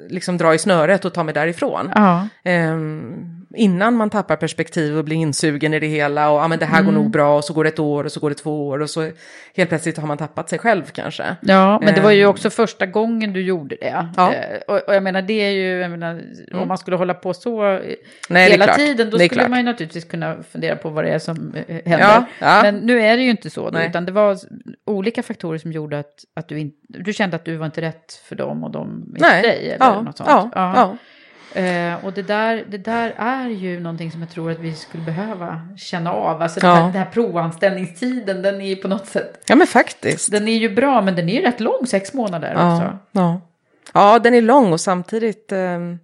liksom dra i snöret och ta mig därifrån. Ja. Ehm, innan man tappar perspektiv och blir insugen i det hela och ja, men det här går nog bra och så går det ett år och så går det två år och så helt plötsligt har man tappat sig själv kanske. Ja, men det var ju Ehm. också första gången du gjorde det. Ja. Eh, Och, och jag menar, det är ju, menar, om man skulle hålla på så Nej, hela tiden, då skulle klart. man ju naturligtvis kunna fundera på vad det är som eh, händer. Ja, ja. Men nu är det ju inte så, då, Nej. utan det var olika faktorer som gjorde att, att du, in, du kände att du var inte rätt för dem och de inte Nej, dig. Eller något sånt. ja. Eh, och det där, det där är ju någonting som jag tror att vi skulle behöva känna av. Alltså Ja. den, här, den här provanställningstiden, den är ju på något sätt, ja, men faktiskt. den är ju bra, men den är ju rätt lång, sex månader också. Ja, ja. ja, den är lång och samtidigt ehm,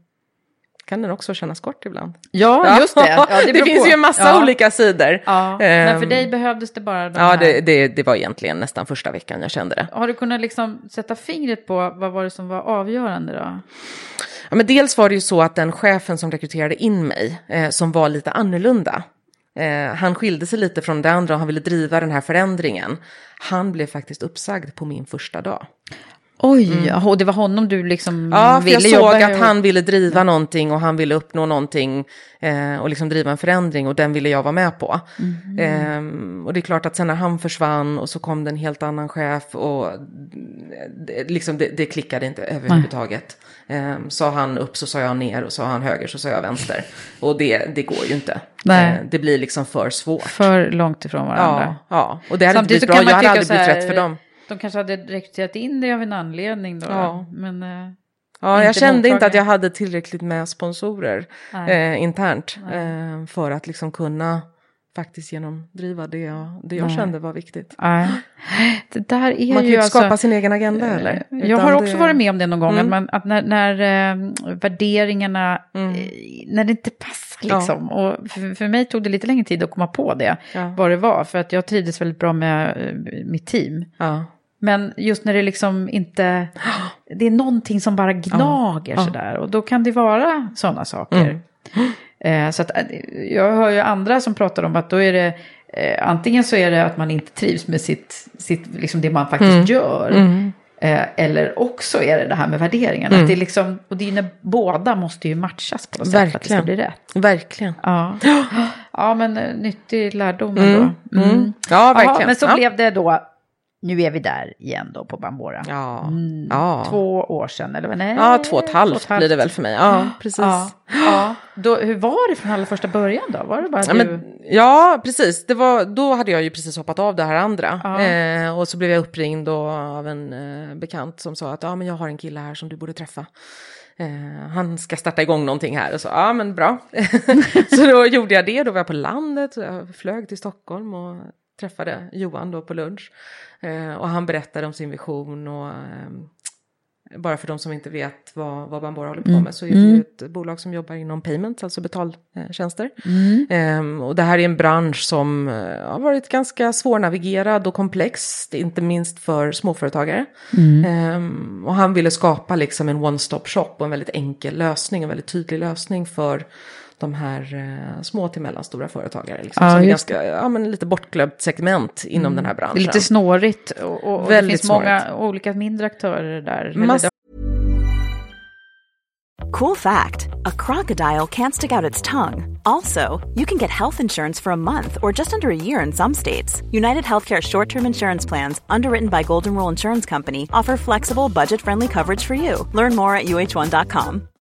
kan den också kännas kort ibland. Ja, just det. Ja, det beror finns på. ju en massa ja. olika sidor. Ja, men för Ehm, dig behövdes det bara de Ja, här. det, det, det var egentligen nästan första veckan jag kände det. Har du kunnat liksom sätta fingret på vad var det som var avgörande då? Ja, men dels var det ju så att den chefen som rekryterade in mig, eh, som var lite annorlunda, eh, han skilde sig lite från det andra och han ville driva den här förändringen. Han blev faktiskt uppsagd på min första dag. Oj, jaha, och det var honom du liksom Mm. Ja, för ville jag såg jobba att han ville driva någonting och han ville uppnå någonting eh, och liksom driva en förändring och den ville jag vara med på. Mhm. Ehm, och det är klart att sen när han försvann och så kom det en helt annan chef och det, liksom det, det klickade inte överhuvudtaget. Ehm, sa han upp så sa jag ner och sa han höger så sa jag vänster. Och det, det går ju inte. Eh, det blir liksom för svårt. För långt ifrån varandra. Ja, ja, och det hade inte Samtidigt blivit så bra. Jag hade aldrig blivit här, rätt för dem. De kanske hade rekryterat in dig av en anledning då. Ja. Men, eh, Ja, jag inte kände inte mottagna. att jag hade tillräckligt med sponsorer eh, internt eh, för att liksom kunna faktiskt genomdriva det jag, det jag Nej. kände var viktigt. Nej. Det där är Man kan ju inte alltså... skapa sin egen agenda heller. Jag utan har också det- varit med om det någon gång, Mm. att, man, att när, när eh, värderingarna, Mm. eh, när det inte passar Ja. liksom. Och för, för mig tog det lite längre tid att komma på det, Ja. vad det var. För att jag trivdes väldigt bra med eh, mitt team. Ja. Men just när det liksom inte, det är någonting som bara gnager Ja. sådär. Och då kan det vara sådana saker. Mm. Eh, så att, eh, jag hör ju andra som pratar om att då är det, eh, antingen så är det att man inte trivs med sitt, sitt liksom det man faktiskt Mm. gör. Eh, eller också är det det här med värderingarna. Mm. Att det är liksom, och det är när båda måste ju matchas på något sätt för att det ska Verkligen. bli rätt. Verkligen. Ja, ja men nyttig lärdom Mm. ändå. Mm. Ja, Jaha, verkligen. men så ja. blev det då, nu är vi där igen då på Bambora. Ja. Mm, ja. Två år sedan, eller? Nej, ja, två och ett halvt blir det väl för mig. Ja, precis. Ja, ja. Då, hur var det från allra första början då? Var det bara Ja, du? men, ja, precis. Det var, då hade jag ju precis hoppat av det här andra. Ja. Eh, och så blev jag uppringd då av en eh, bekant som sa att ja, men jag har en kille här som du borde träffa. Eh, han ska starta igång någonting här. Och så, ja men bra. så då gjorde jag det, då var jag på landet. Och jag flög till Stockholm och träffade Johan då på lunch. Eh, och han berättade om sin vision och ehm, bara för de som inte vet vad, vad Bambora håller på med så är det ju ett bolag som jobbar inom payments, alltså betaltjänster. Ehm, och det här är en bransch som eh, har varit ganska svårnavigerad och komplex, inte minst för småföretagare. Ehm, och han ville skapa liksom en one-stop shop och en väldigt enkel lösning, en väldigt tydlig lösning för de här eh, små till mellanstora företagare. Liksom, Ja, som är ganska, ja, men lite bortglömt segment inom den här det branschen. är lite snårigt och, och, och det Väldigt finns många olika mindre aktörer där. Mass- det- Cool fact a crocodile can't stick out its tongue. Also, you can get health insurance for a month or just under a year in some states. United Healthcare short term insurance plans, underwritten by Golden Rule Insurance Company, offer flexible, budget friendly coverage for you. Learn more at uh1.com.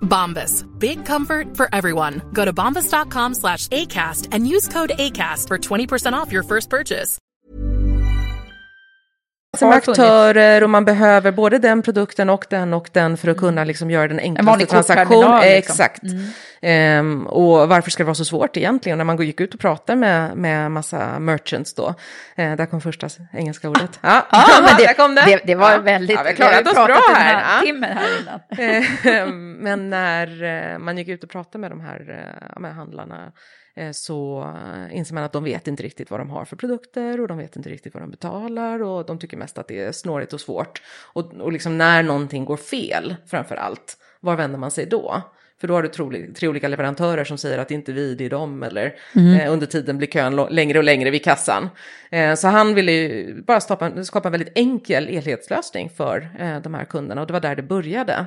Bombas. Big comfort for everyone. Go to bombas.com slash ACAST and use code ACAST for 20% off your first purchase. Som aktörer och man behöver både den produkten och den och den för att kunna liksom göra den enklaste vanlig transaktion. liksom. Exakt. Ehm, och varför ska det vara så svårt egentligen? När man gick ut och pratade med, med massa merchants då. Eh, där kom första engelska ordet. Ja, Ja, men det, där kom det. det, det var Ja. väldigt... Ja, vi har klarat ju oss pratat bra här. halv Ja. timme här innan. Ehm, Men när eh, man gick ut och pratade med de här eh, ja, med handlarna eh, så inser man att de vet inte riktigt vad de har för produkter och de vet inte riktigt vad de betalar och de tycker mest att det är snårigt och svårt. Och, och liksom när någonting går fel framför allt, var vänder man sig då? För då har du tre, tre olika leverantörer som säger att det inte är vi, det är dem. Eller Mm. eh, under tiden blir kön längre och längre vid kassan. Eh, så han ville ju bara skapa, skapa en väldigt enkel elhetslösning för eh, de här kunderna. Och det var där det började.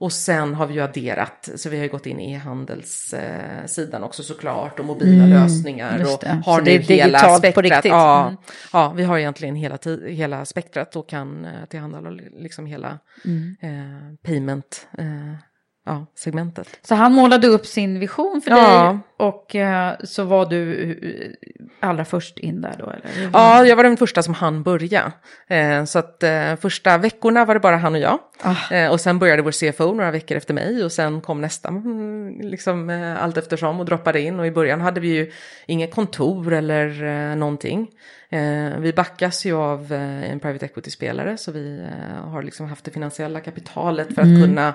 Och sen har vi ju adderat, så vi har ju gått in i e-handelssidan eh, också såklart och mobila Mm, lösningar och har Så nu hela digitalt på spektrat. riktigt. Ja, Mm. ja, vi har egentligen hela, hela spektrat och kan eh, tillhandahålla liksom hela Mm. eh, payment eh, ja, segmentet. Så han målade upp sin vision för Ja. dig och eh, så var du eh, allra först in där då eller? Ja, jag var den första som hann börja. Eh, så att eh, första veckorna var det bara han och jag. Ah. Eh, och sen började vår CFO några veckor efter mig och sen kom nästa mm, liksom eh, allt eftersom och droppade in. Och i början hade vi ju inget kontor eller eh, någonting. Vi backas ju av en private equity-spelare så vi har liksom haft det finansiella kapitalet för att Mm. kunna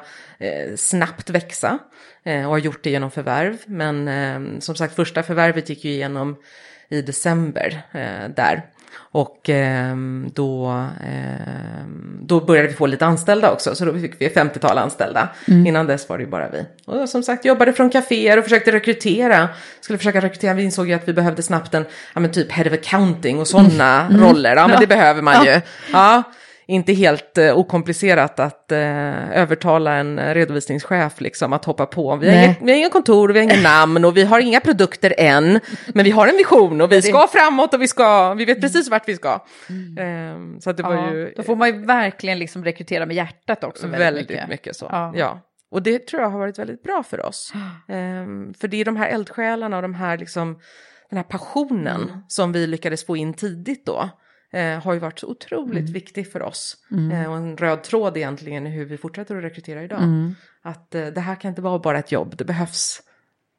snabbt växa. Och har gjort det genom förvärv. Men som sagt första förvärvet gick ju igenom i december eh, där. Och ehm, då, ehm, då började vi få lite anställda också, så då fick vi 50-tal anställda. Mm. Innan dess var det ju bara vi. Och som sagt jobbade från kaféer och försökte rekrytera. Skulle försöka rekrytera, vi insåg ju att vi behövde snabbt en, ja men typ head of accounting och sådana Mm. roller. Ja men det Ja. behöver man ju. Ja. Inte helt eh, okomplicerat att eh, övertala en eh, redovisningschef liksom att hoppa på. Vi har, Nej. inget, vi har inga kontor, vi har inga namn och vi har inga produkter än. Men vi har en vision och vi ska framåt och vi, ska, vi vet precis vart vi ska. Ehm, så att det var Ja, ju Då får man ju verkligen liksom rekrytera med hjärtat också. Väldigt, väldigt mycket. så. Ja. Ja. Och det tror jag har varit väldigt bra för oss. Ehm, för det är de här eldsjälarna och de här liksom, den här passionen Mm. som vi lyckades få in tidigt då. Eh, har ju varit så otroligt Mm. viktig för oss. Mm. Eh, och en röd tråd egentligen i hur vi fortsätter att rekrytera idag. Mm. Att eh, det här kan inte vara bara ett jobb, det behövs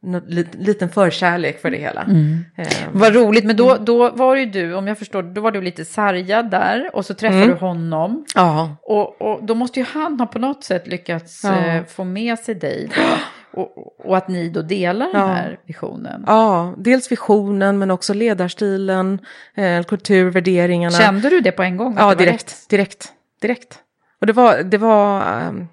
en liten förkärlek för det hela. Mm. Ehm, Vad roligt, men då, då var ju du, om jag förstår, då var du lite sargad där och så träffade Mm. du honom. Ja. Och, och då måste ju han ha på något sätt lyckats Ja. eh, få med sig dig då, och, och att ni då delar den Ja. här visionen. Ja, dels visionen men också ledarstilen, eh, kultur, värderingarna. Kände du det på en gång? Ja, direkt, direkt, direkt. Och det var, det var, ehm,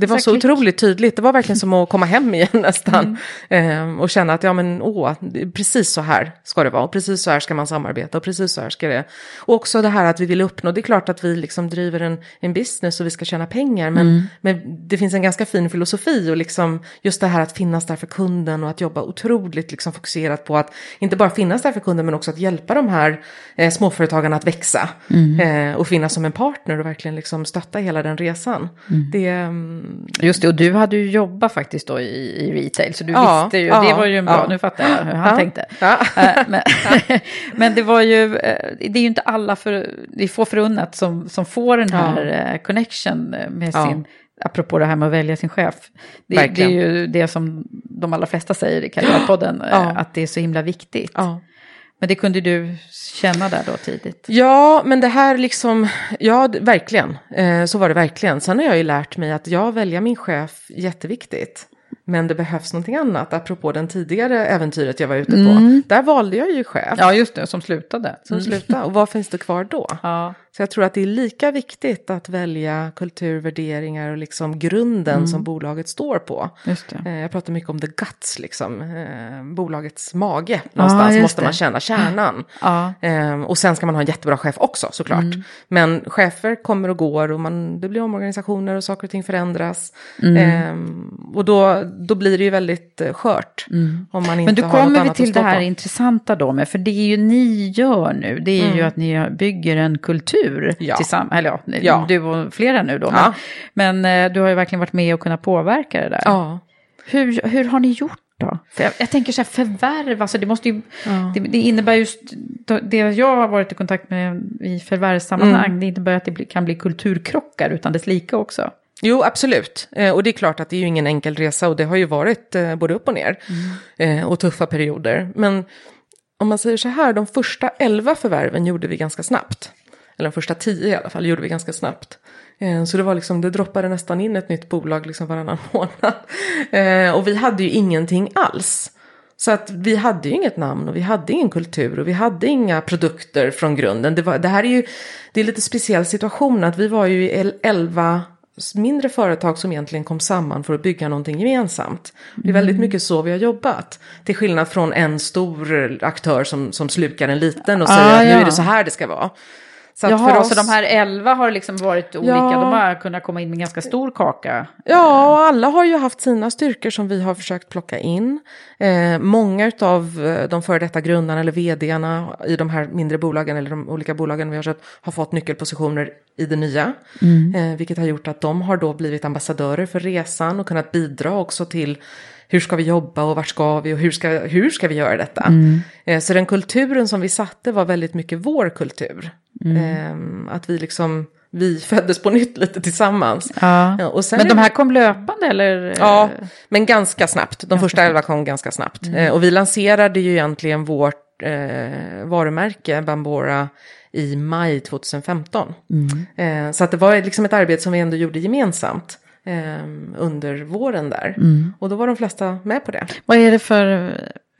det var Så så otroligt tydligt. Det var verkligen som att komma hem igen nästan. Mm. Ehm, och känna att, ja men åh, precis så här ska det vara. Och precis så här ska man samarbeta. Och precis så här ska det. Och också det här att vi vill uppnå. Det är klart att vi liksom driver en, en business och vi ska tjäna pengar. Men, Mm. men det finns en ganska fin filosofi. Och liksom just det här att finnas där för kunden. Och att jobba otroligt liksom fokuserat på att inte bara finnas där för kunden. Men också att hjälpa de här eh, småföretagarna att växa. Mm. Eh, och finnas som en partner och verkligen liksom stötta hela den resan. Mm. Det, mm, Just det, och du hade ju jobbat faktiskt då i, i retail, så du Ja, visste ju, ja, det var ju en bra, ja. nu fattar jag hur han tänkte. Eh, Men, men det var ju, eh, det är ju inte alla, för, det är få förunnat som, som får den här eh, connection med sin, apropå det här med att välja sin chef. Det, det är ju det som de allra flesta säger i Karriärpodden, Ja. att det är så himla viktigt. ja. Men det kunde du känna där då tidigt. Ja, men det här liksom, ja verkligen, eh, så var det verkligen. Sen har jag ju lärt mig att jag välja min chef jätteviktigt. Men det behövs någonting annat, apropå den tidigare äventyret jag var ute på. Mm. Där valde jag ju chef Ja, just det, som slutade. som Mm. slutade. Och vad finns det kvar då? Ja. Så jag tror att det är lika viktigt att välja kultur, värderingar och liksom grunden Mm. som bolaget står på. Eh, Jag pratar mycket om the guts, liksom. Eh, bolagets mage. Någonstans just måste det. man känna kärnan. Ja. Eh, och sen ska man ha en jättebra chef också såklart. Mm. Men chefer kommer och går och man, det blir omorganisationer och saker och ting förändras. Mm. Eh, och då, då blir det ju väldigt eh, skört. Om man inte Men något kommer vi till det här intressanta då med, för det är ju ni gör nu, det är ju Mm. att ni bygger en kultur Ja. tillsammans, eller ja, Ja. du och flera nu då, Ja. men, men eh, du har ju verkligen varit med och kunnat påverka det där. Ja. Hur, hur har ni gjort då? För jag, jag tänker så här, förvärv, alltså det måste ju, Ja. det, det innebär just, det jag har varit i kontakt med i förvärvssammanhang, Mm. det innebär att det kan bli kulturkrockar utan dess lika också. Jo, absolut. Eh, och det är klart att det är ju ingen enkel resa och det har ju varit eh, både upp och ner. Eh, och tuffa perioder. Men om man säger så här, de första elva förvärven gjorde vi ganska snabbt. Eller de första tio i alla fall gjorde vi ganska snabbt. Så det var liksom, det droppade nästan in ett nytt bolag liksom varannan månad. Och vi hade ju ingenting alls. Så att vi hade ju inget namn och vi hade ingen kultur och vi hade inga produkter från grunden. Det, var, det här är ju, det är lite speciell situation att vi var ju i el- elva mindre företag som egentligen kom samman för att bygga någonting gemensamt. Det är väldigt mycket så vi har jobbat. Till skillnad från en stor aktör som, som slukar en liten och säger Ah, att nu ja. är det så här det ska vara. Så att Jaha, för oss, så de här elva har liksom varit olika, Ja. de har kunnat komma in med en ganska stor kaka. Ja, och alla har ju haft sina styrkor som vi har försökt plocka in. Eh, många av de före detta grundarna eller vdarna i de här mindre bolagen eller de olika bolagen vi har sett har fått nyckelpositioner i det nya. Eh, vilket har gjort att de har då blivit ambassadörer för resan och kunnat bidra också till hur ska vi jobba och vart ska vi och hur ska, hur ska vi göra detta? Eh, så den kulturen som vi satte var väldigt mycket vår kultur. Eh, att vi liksom, vi föddes på nytt lite tillsammans. Ja. Ja, Men de här kom löpande eller? Ja, men ganska snabbt. De första elva kom ganska snabbt. Eh, och vi lanserade ju egentligen vårt eh, varumärke Bambora i maj 2015. Eh, så att det var liksom ett arbete som vi ändå gjorde gemensamt under våren där. Och då var de flesta med på det. Vad är det för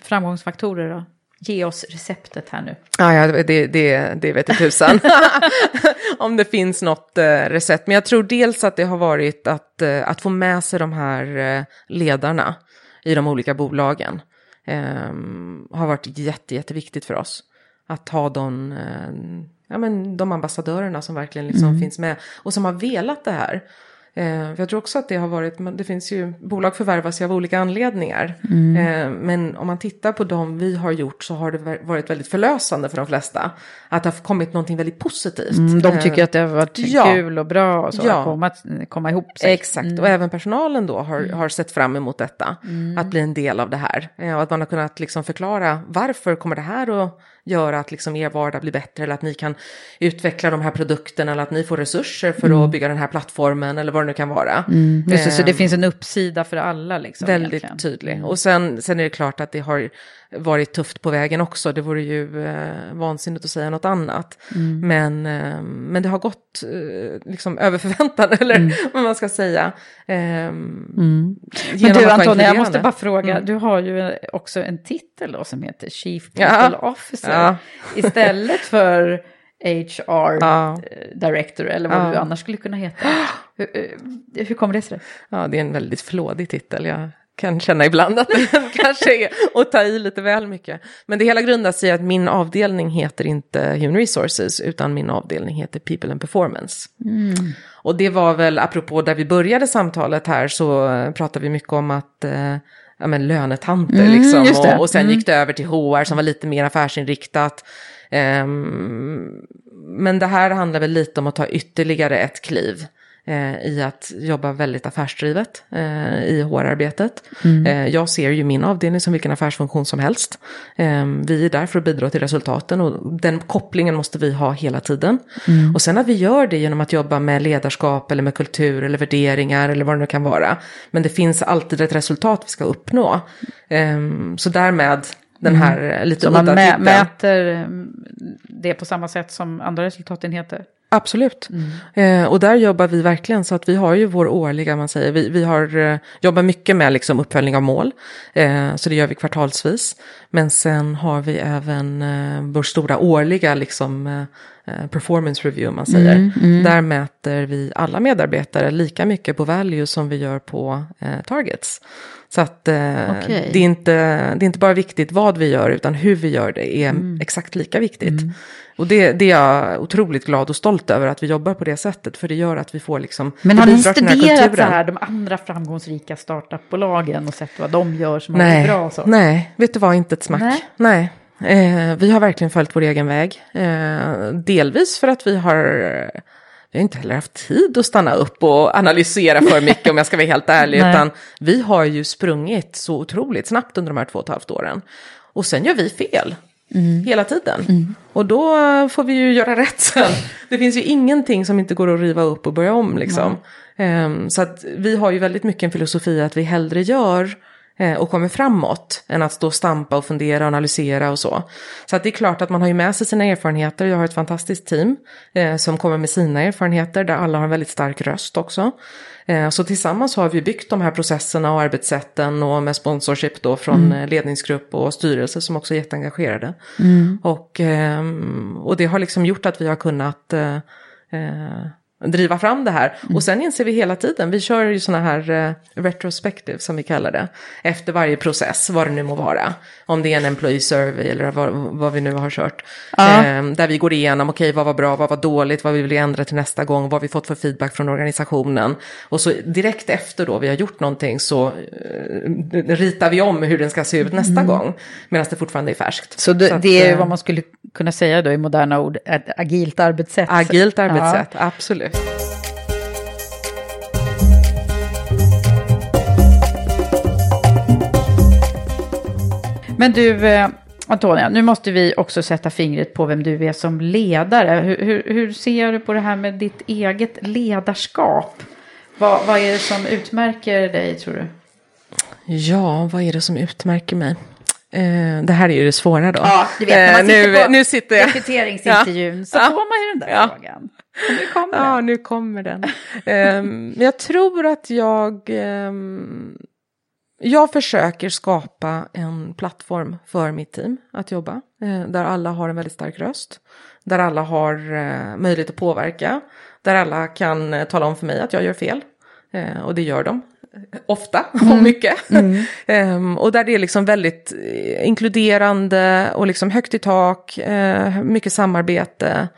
framgångsfaktorer då? Ge oss receptet här nu. Ja, ja det, det, det vet jag tusan. Om det finns något eh, recept. Men jag tror dels att det har varit att, eh, att få med sig de här eh, ledarna i de olika bolagen. Eh, har varit jätte, jätteviktigt för oss. Att ha de, eh, ja, men de ambassadörerna som verkligen liksom finns med. Och som har velat det här. Eh, jag tror också att det har varit, det finns ju, bolag förvärvas ju av olika anledningar. Eh, men om man tittar på de vi har gjort så har det varit väldigt förlösande för de flesta. Att det har kommit någonting väldigt positivt. Mm, de Eh, tycker att det har varit ja. kul och bra och så, Ja. att komma, komma ihop sig. Exakt, och även personalen då har, har sett fram emot detta. Att bli en del av det här. Eh, Och att man har kunnat liksom förklara varför kommer det här att göra att liksom er vardag blir bättre. Eller att ni kan utveckla de här produkterna. Eller att ni får resurser för att bygga den här plattformen. Eller vad det nu kan vara. Just det, så det Eh, finns en uppsida för alla liksom. Väldigt egentligen. tydlig. Och sen, sen är det klart att det har varit tufft på vägen också. Det vore ju eh, vansinnigt att säga något annat. Men, eh, men det har gått eh, liksom över förväntan, eller vad man ska säga. Eh, Men genom du Antonija, jag måste bara fråga, Mm. du har ju också en titel då som heter Chief Ja. People Officer. Ja. Istället för HR Ja. eh, Director eller vad Ja. du annars skulle kunna heta. Hur, eh, hur kommer det sig? Ja, det är en väldigt flådig titel. Jag kan känna ibland att den kanske är att ta i lite väl mycket. Men det hela grundar sig i att min avdelning heter inte Human Resources, utan min avdelning heter People and Performance. Och det var väl, apropå där vi började samtalet här, så pratade vi mycket om att eh, ja, men lönetanter Mm, liksom. Och, och sen Mm. gick det över till HR som var lite mer affärsinriktat. Ehm, men det här handlar väl lite om att ta ytterligare ett kliv i att jobba väldigt affärsdrivet eh, i HR-arbetet. Eh, jag ser ju min avdelning som vilken affärsfunktion som helst. Eh, vi är där för att bidra till resultaten och den kopplingen måste vi ha hela tiden. Och sen att vi gör det genom att jobba med ledarskap eller med kultur eller värderingar eller vad det nu kan vara. Men det finns alltid ett resultat vi ska uppnå. Eh, så därmed den här eh, lite Så man mä- mäter eh, det på samma sätt som andra resultatenheter? Absolut. Eh, och där jobbar vi verkligen så att vi har ju vår årliga, man säger, vi, vi har, eh, jobbar mycket med liksom uppföljning av mål. Eh, så det gör vi kvartalsvis. Men sen har vi även eh, vår stora årliga liksom, eh, eh, performance review, man säger. Där mäter vi alla medarbetare lika mycket på value som vi gör på eh, targets. Så att eh, Okej. det, är inte, det är inte bara viktigt vad vi gör, utan hur vi gör det är exakt lika viktigt. Och det, det är jag otroligt glad och stolt över att vi jobbar på det sättet, för det gör att vi får liksom... Men har ni studerat så här, de andra framgångsrika startupbolagen och sett vad de gör som har Nej, bra? Så? nej, vet du vad, inte ett smack. Nej. Nej. Eh, vi har verkligen följt vår egen väg. Eh, delvis för att vi har, vi har inte heller haft tid att stanna upp och analysera för mycket om jag ska vara helt ärlig. Nej. utan vi har ju sprungit så otroligt snabbt under de här två och ett halvt åren. Och sen gör vi fel. Hela tiden. Och då får vi ju göra rätt sen. Det finns ju ingenting som inte går att riva upp och börja om liksom. Ehm, så att vi har ju väldigt mycket en filosofi att vi hellre gör och kommer framåt än att stå och stampa och fundera och analysera och så. Så att det är klart att man har ju med sig sina erfarenheter. Jag har ett fantastiskt team eh, som kommer med sina erfarenheter där alla har en väldigt stark röst också. Eh, så tillsammans har vi byggt de här processerna och arbetssätten och med sponsorship då från eh, ledningsgrupp och styrelse som också är jätteengagerade. Och, ehm, och det har liksom gjort att vi har kunnat eh, eh, driva fram det här. Och sen inser vi hela tiden, vi kör ju sådana här eh, retrospective som vi kallar det, efter varje process, vad det nu må vara. Om det är en employee survey eller vad, vad vi nu har kört. Ja. Eh, där vi går igenom, okej vad var bra, vad var dåligt, vad vi vill ändra till nästa gång, vad har vi fått för feedback från organisationen. Och så direkt efter då vi har gjort någonting så eh, ritar vi om hur den ska se ut nästa Mm. gång, medan det fortfarande är färskt. Så det, att, det är eh, vad man skulle kunna säga då i moderna ord, ett agilt arbetssätt. Agilt Ja. arbetssätt, absolut. Men du, eh, Antonia, nu måste vi också sätta fingret på vem du är som ledare. Hur, hur, hur ser du på det här med ditt eget ledarskap? Vad, vad är det som utmärker dig, tror du? Ja, vad är det som utmärker mig? Eh, det här är ju det svåra då. Ja, du vet, när man Eh, sitter nu, på nu sitter jag. rekryteringsintervjun så Ja. får man ju den där Ja. frågan. Nu kommer Ja, den. nu kommer den. Ehm, Men jag tror att jag... ehm, jag försöker skapa en plattform för mitt team att jobba. eh, Där alla har en väldigt stark röst. Där alla har eh, möjlighet att påverka. Där alla kan eh, tala om för mig att jag gör fel. Eh, Och det gör de. eh, Ofta och mycket. Ehm, och där det är liksom väldigt eh, inkluderande och liksom högt i tak. mycket samarbete.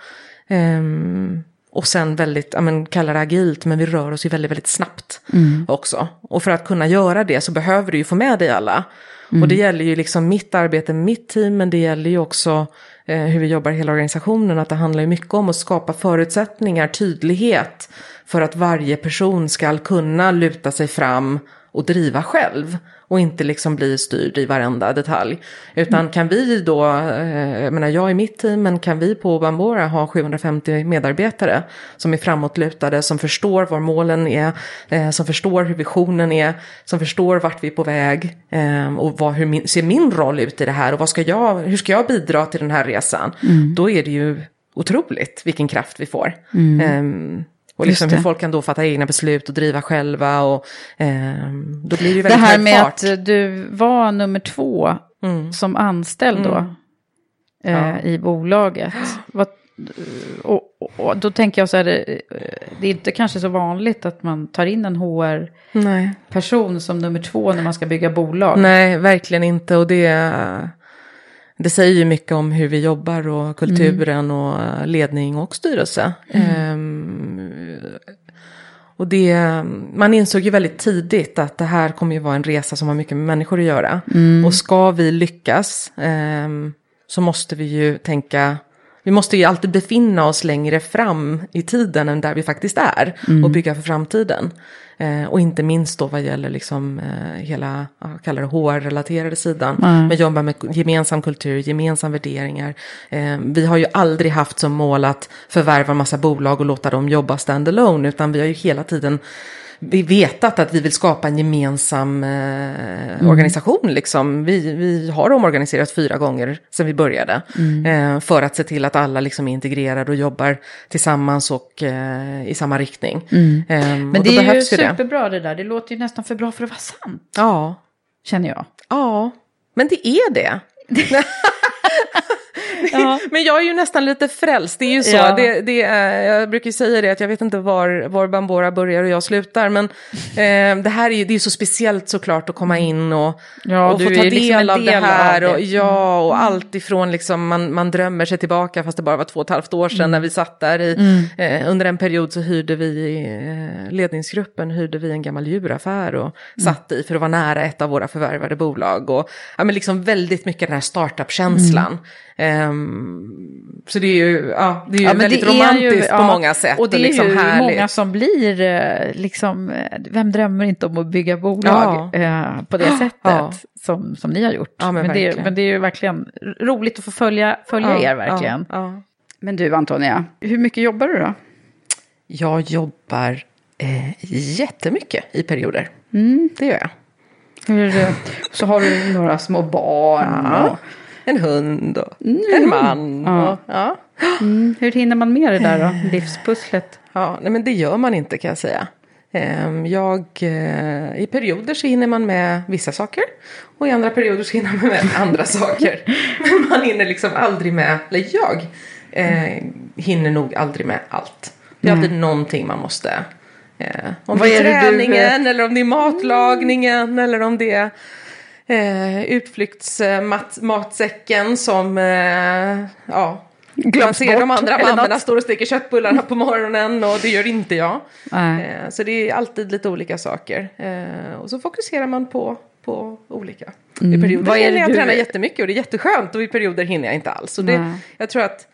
Ehm, och sen väldigt, ja men kallar det agilt, men vi rör oss ju väldigt, väldigt snabbt också. Och för att kunna göra det så behöver du ju få med dig alla. Och det gäller ju liksom mitt arbete mitt team, men det gäller ju också eh, hur vi jobbar i hela organisationen. Att det handlar ju mycket om att skapa förutsättningar, tydlighet, för att varje person ska kunna luta sig fram och driva själv. Och inte liksom bli styrd i varenda detalj. Utan kan vi då, eh, jag menar jag i mitt team, men kan vi på Bambora ha 750 medarbetare som är framåtlutade, som förstår var målen är, eh, som förstår hur visionen är, som förstår vart vi är på väg eh, och vad, hur min, ser min roll ut i det här och vad ska jag, hur ska jag bidra till den här resan? Då är det ju otroligt vilken kraft vi får. Ehm, och liksom hur folk kan då fatta egna beslut och driva själva och ehm, då blir det ju Det väldigt här med fart. att du var nummer två Mm. som anställd då eh, Ja. i bolaget. Vad, och, och, och då tänker jag så här, eh, det är inte kanske så vanligt att man tar in en HR-person som nummer två när man ska bygga bolag. Nej, verkligen inte. Och det, det säger ju mycket om hur vi jobbar och kulturen och ledning och styrelse. Ehm, och det, man insåg ju väldigt tidigt att det här kommer ju vara en resa som har mycket med människor att göra. Och ska vi lyckas ehm, så måste vi ju tänka, vi måste ju alltid befinna oss längre fram i tiden än där vi faktiskt är och bygga för framtiden. Eh, och inte minst då vad gäller liksom eh, hela, ja, jag kallar det HR-relaterade sidan. Men jobba med gemensam kultur, gemensam värderingar. Eh, vi har ju aldrig haft som mål att förvärva en massa bolag och låta dem jobba standalone. Utan vi har ju hela tiden vi vetat att vi vill skapa en gemensam eh, organisation. Liksom. Vi, vi har omorganiserat fyra gånger sedan vi började. Eh, för att se till att alla liksom är integrerade och jobbar tillsammans och eh, i samma riktning. Eh, Men och det är ju ju det. superbra det där. Det låter ju nästan för bra för att vara sant, Ja, känner jag. ja, men det är det. Ja. Men jag är ju nästan lite frälst, det är ju så. Ja. Det, det är, jag brukar ju säga det att jag vet inte var, var Bambora börjar och jag slutar. Men eh, det här är ju det är så speciellt såklart att komma in och, Ja, och få ta ju del, liksom av det del här. av det. Och, ja, och allt ifrån liksom man, man drömmer sig tillbaka fast det bara var två och ett halvt år sedan när vi satt där. I, eh, under en period så hyrde vi i eh, ledningsgruppen hyrde vi en gammal djuraffär och satt i för att vara nära ett av våra förvärvade bolag. Och ja, men liksom väldigt mycket den här startup-känslan. Ehm, så det är ju, ja, det är ju Ja, väldigt det är romantiskt ju- på ja, många sätt. Och det är liksom ju härligt. många som blir, eh, liksom, eh, vem drömmer inte om att bygga bolag Ja. eh, på det sättet Ja. som, som ni har gjort. Ja, men men, det, är- verkligen. men det är ju verkligen roligt att få följa, följa Ja, er verkligen. Ja, ja. Men du Antonia, hur mycket jobbar du då? Jag jobbar eh, jättemycket i perioder. Mm. Det gör jag. Hur, eh, så har du några små barn. Ja. Och, En hund och en man. Ja. Och, ja. mm, hur hinner man med det där då, livspusslet? Ja, nej, men det gör man inte kan jag säga. Ehm, Jag, eh, I perioder så hinner man med vissa saker och i andra perioder så hinner man med andra saker. Men man hinner liksom aldrig med, eller jag eh, hinner nog aldrig med allt. Det är alltid någonting man måste. Eh, om Vad det är, är det du, träningen eller om det är matlagningen eller om det är eh, utflyktsmatsäcken som, eh, ja. Man Glöms ser de bort andra eller mammorna står och steker köttbullarna på morgonen och det gör inte jag. Eh, så det är alltid lite olika saker. Eh, och så fokuserar man på, på olika. I perioder Mm. Vad är hinner jag du- träna jättemycket och det är jätteskönt och i perioder hinner jag inte alls. Så det, Nej. jag tror att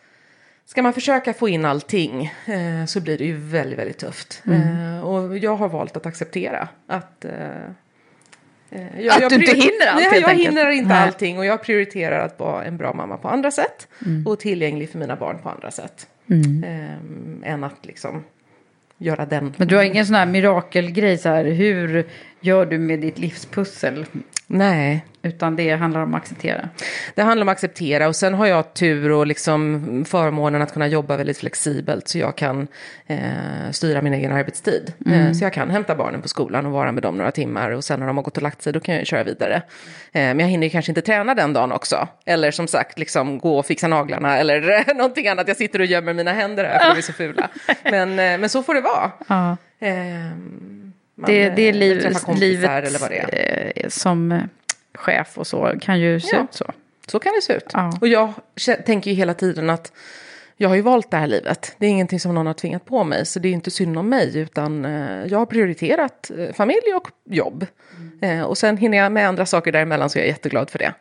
ska man försöka få in allting eh, så blir det ju väldigt, väldigt tufft. Mm. Eh, och jag har valt att acceptera att eh, jag, Att du inte hinner allt, Nej, jag enkelt. hinner inte Nej. allting och jag prioriterar att vara en bra mamma på andra sätt. Mm. Och tillgänglig för mina barn på andra sätt. Eh, än att liksom göra den. Men du har ingen sån här mirakelgrej så här, hur gör du med ditt livspussel? Nej, Utan det handlar om att acceptera. Det handlar om att acceptera och sen har jag tur och liksom förmånen att kunna jobba väldigt flexibelt så jag kan eh, styra min egen arbetstid. Eh, så jag kan hämta barnen på skolan och vara med dem några timmar och sen när de har gått och lagt sig då kan jag köra vidare. Eh, men jag hinner kanske inte träna den dagen också. Eller som sagt liksom gå och fixa naglarna eller någonting annat. Jag sitter och gömmer mina händer här för de är så fula. Men, eh, men så får det vara. Ja. Man, Det, det är eh, liv, livet är. eh, som eh, chef och så kan ju se Ja. ut så. Så kan det se ut. Ja. Och jag tänker ju hela tiden att jag har ju valt det här livet. Det är ingenting som någon har tvingat på mig. Så det är inte synd om mig. Utan jag har prioriterat familj och jobb. Eh, och sen hinner jag med andra saker däremellan så jag är jätteglad för det.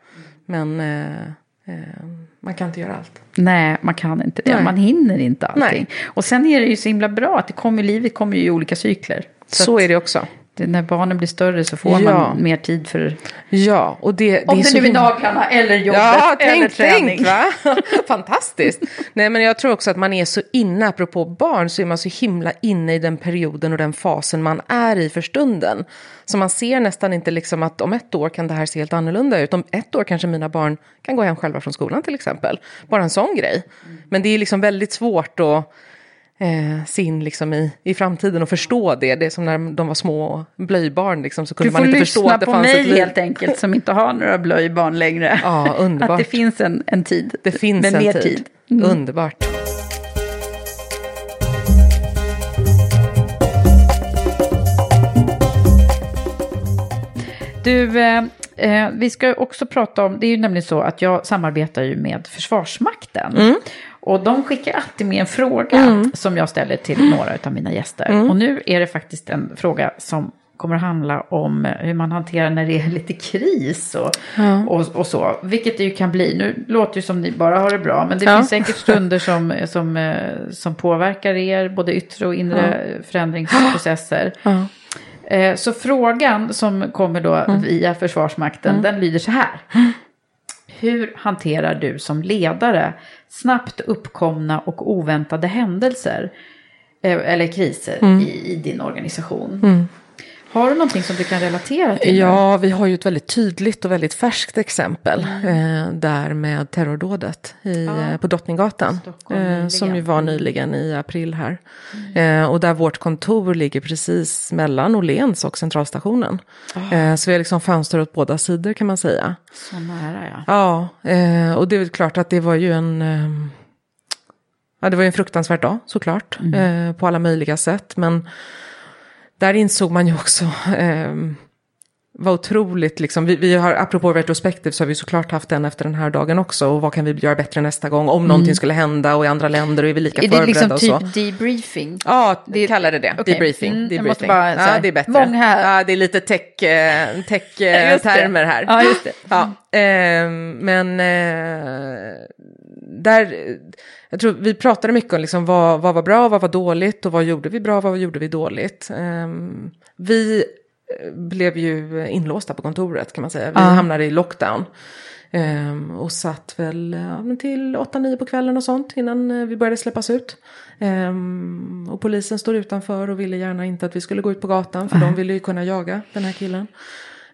Men eh, eh, man kan inte göra allt. Nej, man kan inte det. Nej. Man hinner inte allting. Nej. Och sen är det ju så himla bra att det kommer, livet kommer ju i olika cykler. Så, att är det också. Det, när barnen blir större så får Ja. man mer tid för... Ja, och det, det Om är det nu är naglarna eller jobbet Ja, eller tänk, träning. tänk va? Fantastiskt. Nej, men jag tror också att man är så inne, apropå barn, så är man så himla inne i den perioden och den fasen man är i för stunden. Så man ser nästan inte liksom att om ett år kan det här se helt annorlunda ut. Om ett år kanske mina barn kan gå hem själva från skolan till exempel. Bara en sån grej. Men det är liksom väldigt svårt att eh, se in liksom i, i framtiden och förstå det. Det är som när de var små blöjbarn liksom, så kunde Du man får inte förstå lyssna att det på fanns mig ett liv. helt enkelt som inte har några blöjbarn längre. Ja, underbart. Att det finns en, en tid. Det finns med en mer tid. tid. Mm. Underbart. Du, eh, eh, vi ska också prata om, det är ju nämligen så att jag samarbetar ju med Försvarsmakten. Mm. Och de skickar alltid med en fråga som jag ställer till några av mina gäster. Mm. Och nu är det faktiskt en fråga som kommer att handla om hur man hanterar när det är lite kris och, och, och så. Vilket det ju kan bli. Nu låter det som ni bara har det bra, men det Ja. finns säkert stunder som, som, eh, som påverkar er, både yttre och inre förändringsprocesser. Ja. Eh, Så frågan som kommer då Mm. via Försvarsmakten, den lyder så här. Hur hanterar du som ledare snabbt uppkomna och oväntade händelser eh, eller kriser Mm. i, i din organisation? Har du någonting som du kan relatera till? Ja, vi har ju ett väldigt tydligt och väldigt färskt exempel eh, där med terrordådet i, eh, på Drottninggatan. Eh, som ju var nyligen i april här. Eh, och där vårt kontor ligger precis mellan Åhléns och Centralstationen. Eh, så vi har liksom fönster åt båda sidor kan man säga. Så nära ja. Ja, och det är klart att det var ju en... ja, det var ju en fruktansvärd dag såklart. Eh, på alla möjliga sätt. Men där insåg man ju också ehm, vad otroligt, liksom, vi, vi har, apropå retrospektiv så har vi såklart haft den efter den här dagen också. Och vad kan vi göra bättre nästa gång? Om någonting skulle hända och i andra länder och är vi lika Är det förberedda liksom och så. typ debriefing? Ja, Det- det, kallar det det. okej. Debriefing. Mm, jag debriefing. måste bara ja, det är bättre. många- Ja, det är lite tech, eh, tech eh, det. termer här. Ja, just det. Ja, ehm, men eh, där, jag tror vi pratade mycket om liksom vad, vad var bra, vad var dåligt och vad gjorde vi bra, vad gjorde vi dåligt. Ehm, vi eh, blev ju inlåsta på kontoret kan man säga. Vi hamnade i lockdown. Ehm, och satt väl till 8-9 på kvällen och sånt innan eh, vi började släppas ut. Ehm, och polisen stod utanför och ville gärna inte att vi skulle gå ut på gatan för de ville ju kunna jaga den här killen.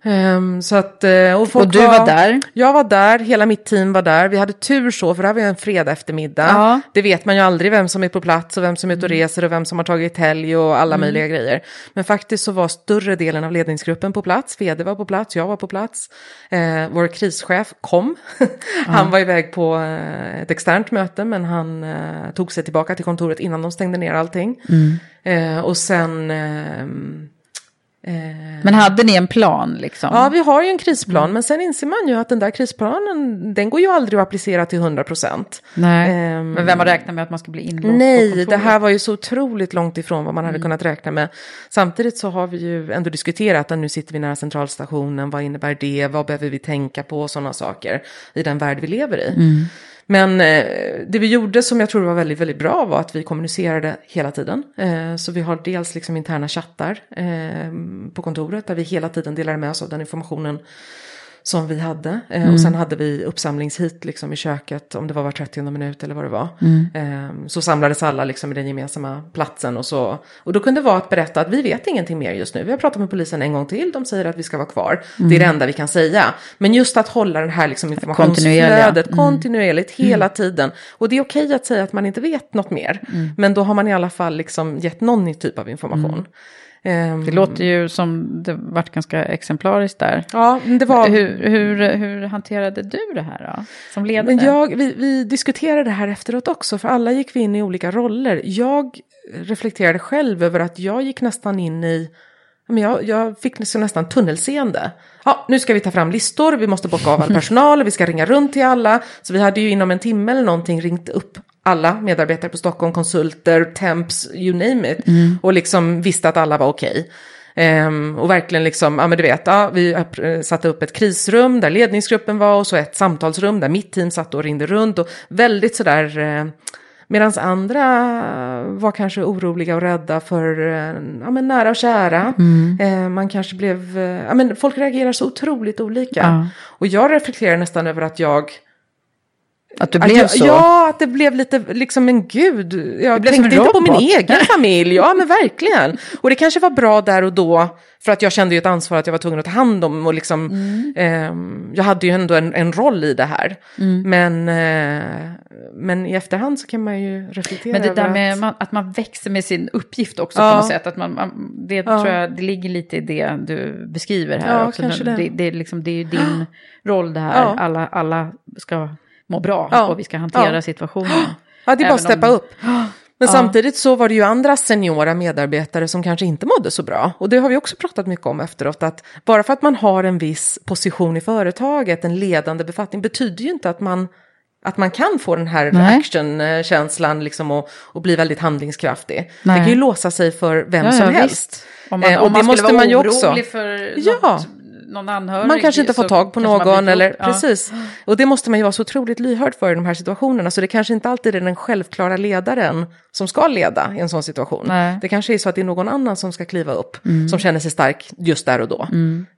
Ehm, så att, eh, och, Och du var där? Jag var där, hela mitt team var där. Vi hade tur så, för det här var ju en fredag eftermiddag. Ja. Det vet man ju aldrig vem som är på plats och vem som är ute och reser och vem som har tagit helg och alla möjliga grejer. Men faktiskt så var större delen av ledningsgruppen på plats. Vd var på plats, jag var på plats. Eh, vår krischef kom. han var iväg på eh, ett externt möte men han eh, tog sig tillbaka till kontoret innan de stängde ner allting. Eh, och sen... eh, Men hade ni en plan liksom? Ja, vi har ju en krisplan, men sen inser man ju att den där krisplanen, den går ju aldrig att applicera till 100 procent. Nej. Ehm, Men vem har räknat med att man ska bli inlåst Nej, det här var ju så otroligt långt ifrån vad man hade kunnat räkna med. Samtidigt så har vi ju ändå diskuterat att nu sitter vi nära centralstationen, vad innebär det, vad behöver vi tänka på och sådana saker i den värld vi lever i. Men eh, det vi gjorde som jag tror var väldigt, väldigt bra var att vi kommunicerade hela tiden. Eh, så vi har dels liksom interna chattar eh, på kontoret där vi hela tiden delade med oss av den informationen som vi hade. Eh, Och sen hade vi uppsamlingshit liksom i köket om det var var 30 minut eller vad det var. Eh, så samlades alla liksom i den gemensamma platsen och så. Och då kunde det vara att berätta att vi vet ingenting mer just nu. Vi har pratat med polisen en gång till, de säger att vi ska vara kvar. Det är det enda vi kan säga. Men just att hålla det här liksom informationsflödet kontinuerligt hela tiden. Och det är okej att säga att man inte vet något mer. Men då har man i alla fall liksom gett någon typ av information. Ehm, Det låter ju som det vart ganska exemplariskt där. Ja, det var... Hur, hur, hur hanterade du det här då? Som ledare? Jag, vi, vi diskuterade det här efteråt också, för alla gick vi in i olika roller. Jag reflekterade själv över att jag gick nästan in i, men jag, jag fick nästan, nästan tunnelseende. Ja, nu ska vi ta fram listor, vi måste bocka av all personal, vi ska ringa runt till alla. Så vi hade ju inom en timme eller någonting ringt upp alla medarbetare på Stockholm, konsulter, temps, you name it. Och liksom visste att alla var okej. Ehm, och verkligen liksom, ja men du vet, ja, vi satte upp ett krisrum där ledningsgruppen var och så ett samtalsrum där mitt team satt och ringde runt och väldigt sådär, eh, medan andra var kanske oroliga och rädda för eh, ja, men nära och kära. Eh, man kanske blev, eh, ja men folk reagerar så otroligt olika. Ja. Och jag reflekterar nästan över att jag Att du att blev jag, så? Ja, att det blev lite liksom en gud. Jag blev som tänkte inte på min egen familj. Ja, men verkligen. Och det kanske var bra där och då. För att jag kände ju ett ansvar att jag var tvungen att ta hand om. Och liksom, Mm. ehm, jag hade ju ändå en, en roll i det här. Mm. Men, eh, men i efterhand så kan man ju reflektera Men det där med att, man, att man växer med sin uppgift också Ja. på något sätt. Att man, man, det Ja. tror jag, det ligger lite i det du beskriver här Ja, också. kanske det. det, det, är liksom, det är ju din roll det här. Ja. Alla, alla ska må bra Ja. och vi ska hantera Ja. situationen. Ja, det är bara att steppa om- upp. Men samtidigt så var det ju andra seniora medarbetare som kanske inte mådde så bra. Och det har vi också pratat mycket om efteråt, att bara för att man har en viss position i företaget, en ledande befattning, betyder ju inte att man, att man kan få den här actionkänslan liksom och, och bli väldigt handlingskraftig. Nej. Det kan ju låsa sig för vem Ja, som ja, helst. Om man, Eh, och om man det måste vara man ju också. för Ja. något, någon anhörig. Man kanske inte får tag på någon eller. Ja. precis. Och det måste man ju vara så otroligt lyhörd för i de här situationerna. Så det kanske inte alltid är den självklara ledaren som ska leda i en sån situation. Nej. Det kanske är så att det är någon annan som ska kliva upp, som känner sig stark just där och då.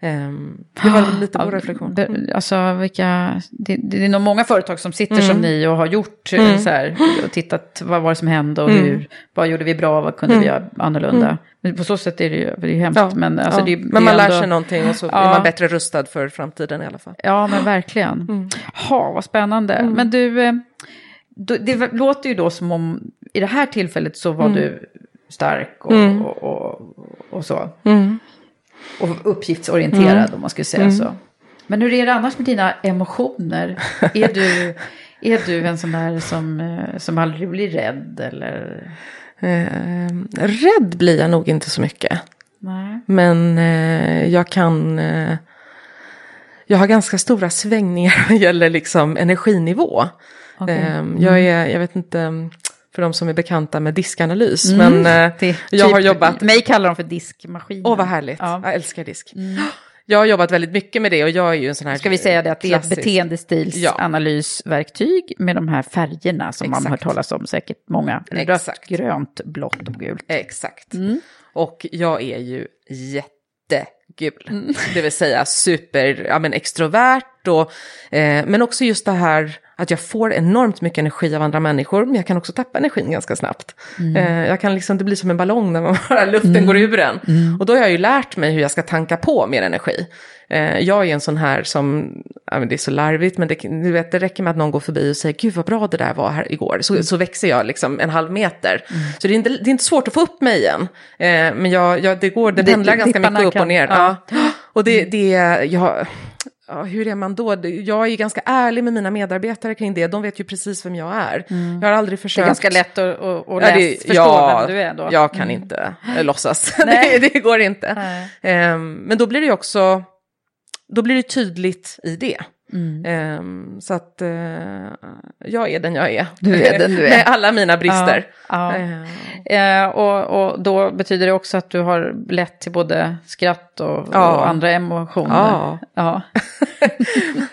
Ehm, det var väl lite vår reflektion. Det, alltså vilka, det, det är nog många företag som sitter som Mm. ni och har gjort eh, så här, och tittat vad var det som hände och Mm. hur, vad gjorde vi bra, vad kunde vi göra annorlunda. Men på så sätt är det ju det är hemskt. Ja, men, alltså, ja. det, är- men det man är lär ändå- sig någonting och så Ja. är man bättre rustad för framtiden i alla fall. Ja, men verkligen. Mm. Ha, vad spännande. Men du, eh, det låter ju då som om i det här tillfället så Mm. var du stark och, och, och, och så. Mm. Och uppgiftsorienterad om man skulle säga så. Men hur är det annars med dina emotioner? Är du, är du en sån där som, eh, som aldrig blir rädd eller? Ehm, rädd blir jag nog inte så mycket. Nej. Men eh, jag kan... Eh, jag har ganska stora svängningar vad gäller liksom energinivå. Okej. Ehm, jag är, jag vet inte, mm, för de som är bekanta med diskanalys, Mm. men eh, jag har typ- jobbat... Mig kallar de för diskmaskin. Åh, vad härligt. Ja. Mm. Jag älskar disk. Jag har jobbat väldigt mycket med det och jag är ju en sån här... Ska vi säga det att det är ett beteendestilsanalysverktyg med de här färgerna som man har hört Exakt. talas om säkert många. Rött, Exakt. grönt, blått och gult. Exakt. Mm. Och jag är ju jättegul. Mm. Det vill säga super, ja men extrovert och, eh, men också just det här att jag får enormt mycket energi av andra människor, men jag kan också tappa energin ganska snabbt. Mm. Eh, jag kan liksom, det blir som en ballong när man bara, luften går ur en. Mm. Och då har jag ju lärt mig hur jag ska tanka på mer energi. Eh, jag är en sån här som, det är så larvigt, men det, du vet, det räcker med att någon går förbi och säger, gud vad bra det där var här igår. Så, så växer jag liksom en halv meter. Så det är, inte, det är inte svårt att få upp mig igen. Eh, men jag, jag, det går, det pendlar ganska mycket upp och ner. ja. Ja. Och det, det jag, ja, hur är man då? Jag är ganska ärlig med mina medarbetare kring det. De vet ju precis vem jag är. Jag har aldrig Det är försökt... ganska lätt att, att, att Ja, läs, det- förstå ja, vem du är då. Jag kan inte eh, låtsas. Nej. det, det går inte. Ehm, men då blir det ju också, då blir det tydligt i det. Mm. Ehm, så att eh, jag är den jag är. Du är den du är. Med alla mina brister. Ja, ja. Ehm, Eh, och, och då betyder det också att du har lätt till både skratt och, och andra emotioner. Ja. ja.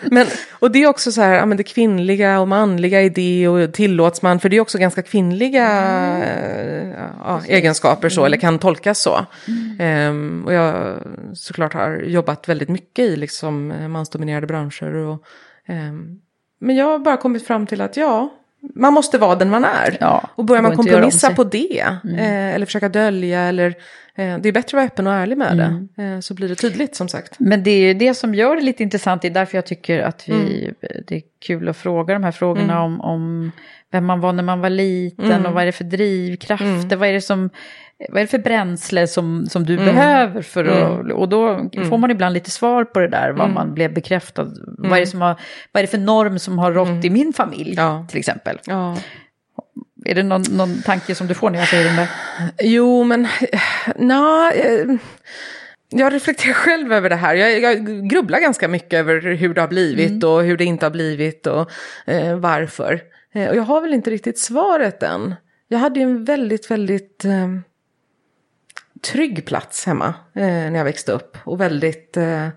men, och det är också så här, ja, men det kvinnliga och manliga i det och tillåts man, för det är också ganska kvinnliga eh, ja, egenskaper så, eller kan tolkas så. Ehm, och jag såklart har jobbat väldigt mycket i liksom mansdominerade branscher. Och, ehm, men jag har bara kommit fram till att ja, man måste vara den man är. Ja, och börjar man kompromissa på det, eh, eller försöka dölja, eller eh, det är bättre att vara öppen och ärlig med det. Eh, så blir det tydligt som sagt. Men det är ju det som gör det lite intressant. Det är därför jag tycker att vi, Mm. det är kul att fråga de här frågorna om, om vem man var när man var liten Mm. och vad är det för drivkrafter, vad är det som vad är det för bränsle som, som du Mm. behöver för att... Och då får man ibland lite svar på det där, vad man blev bekräftad. Vad, är det som har, vad är det för norm som har rått i min familj, Mm. Ja. till exempel? Ja. Är det någon, någon tanke som du får när jag säger den där? Jo, men nej. eh, Jag reflekterar själv över det här. Jag, jag grubblar ganska mycket över hur det har blivit och hur det inte har blivit och eh, varför. Eh, och jag har väl inte riktigt svaret än. Jag hade ju en väldigt, väldigt eh, trygg plats hemma eh, när jag växte upp. Och väldigt, eh,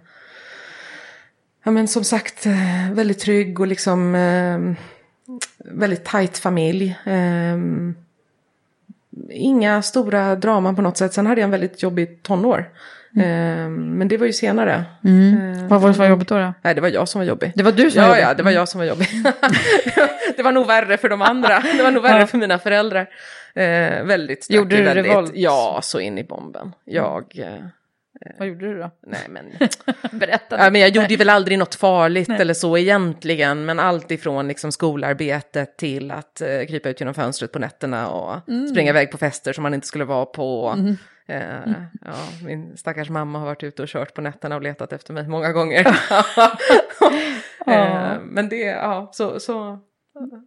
ja men som sagt, eh, väldigt trygg och liksom eh, väldigt tajt familj. Eh, inga stora draman på något sätt. Sen hade jag en väldigt jobbig tonår. Eh, men det var ju senare. Eh, Vad var det som var jobbigt då? då? Nej, det var jag som var jobbig. Det var du som ja, var jobbig? Ja, det var jag som var jobbig. det var nog värre för de andra. Det var nog värre Ja. för mina föräldrar. Eh, väldigt stökig, Gjorde du väldigt, revolt? Ja, så in i bomben. Jag... Eh, Vad gjorde du då? nej, men... Berätta. Ja, men jag gjorde ju väl aldrig något farligt eller så egentligen. Men allt ifrån liksom skolarbetet till att eh, krypa ut genom fönstret på nätterna och springa iväg på fester som man inte skulle vara på. Eh, ja, min stackars mamma har varit ute och kört på nätterna och letat efter mig många gånger. eh, men det, ja, så, så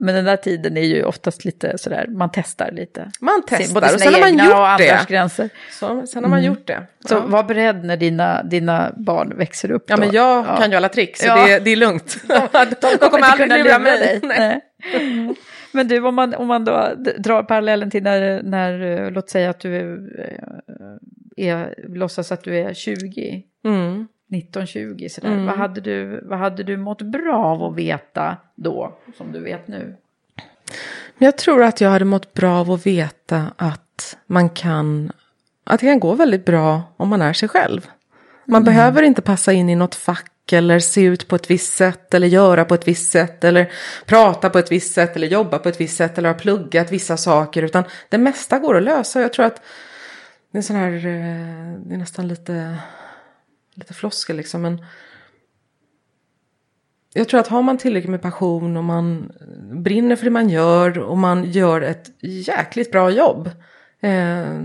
Men den där tiden är ju oftast lite sådär, man testar lite. man testar Både och sen har man gjort och det. gränser. Så, sen har man gjort det. Så ja. var beredd när dina, dina barn växer upp. Ja, då. men jag Ja. kan ju alla tricks, så Ja. det, det är lugnt. De, De kommer inte aldrig lura mig. dig. Nej. Men du, om man, om man då drar parallellen till när, när eh, låt säga att du är, är, låtsas att du är 20, Mm. 19-20 sådär. Vad, hade du, vad hade du mått bra av att veta då, som du vet nu? Jag tror att jag hade mått bra av att veta att man kan, att det kan gå väldigt bra om man är sig själv. Man behöver inte passa in i något fack eller se ut på ett visst sätt eller göra på ett visst sätt eller prata på ett visst sätt eller jobba på ett visst sätt eller ha pluggat vissa saker utan det mesta går att lösa. Jag tror att det är sån här, eh, det är nästan lite, lite floskel liksom men jag tror att har man tillräckligt med passion och man brinner för det man gör och man gör ett jäkligt bra jobb. Eh,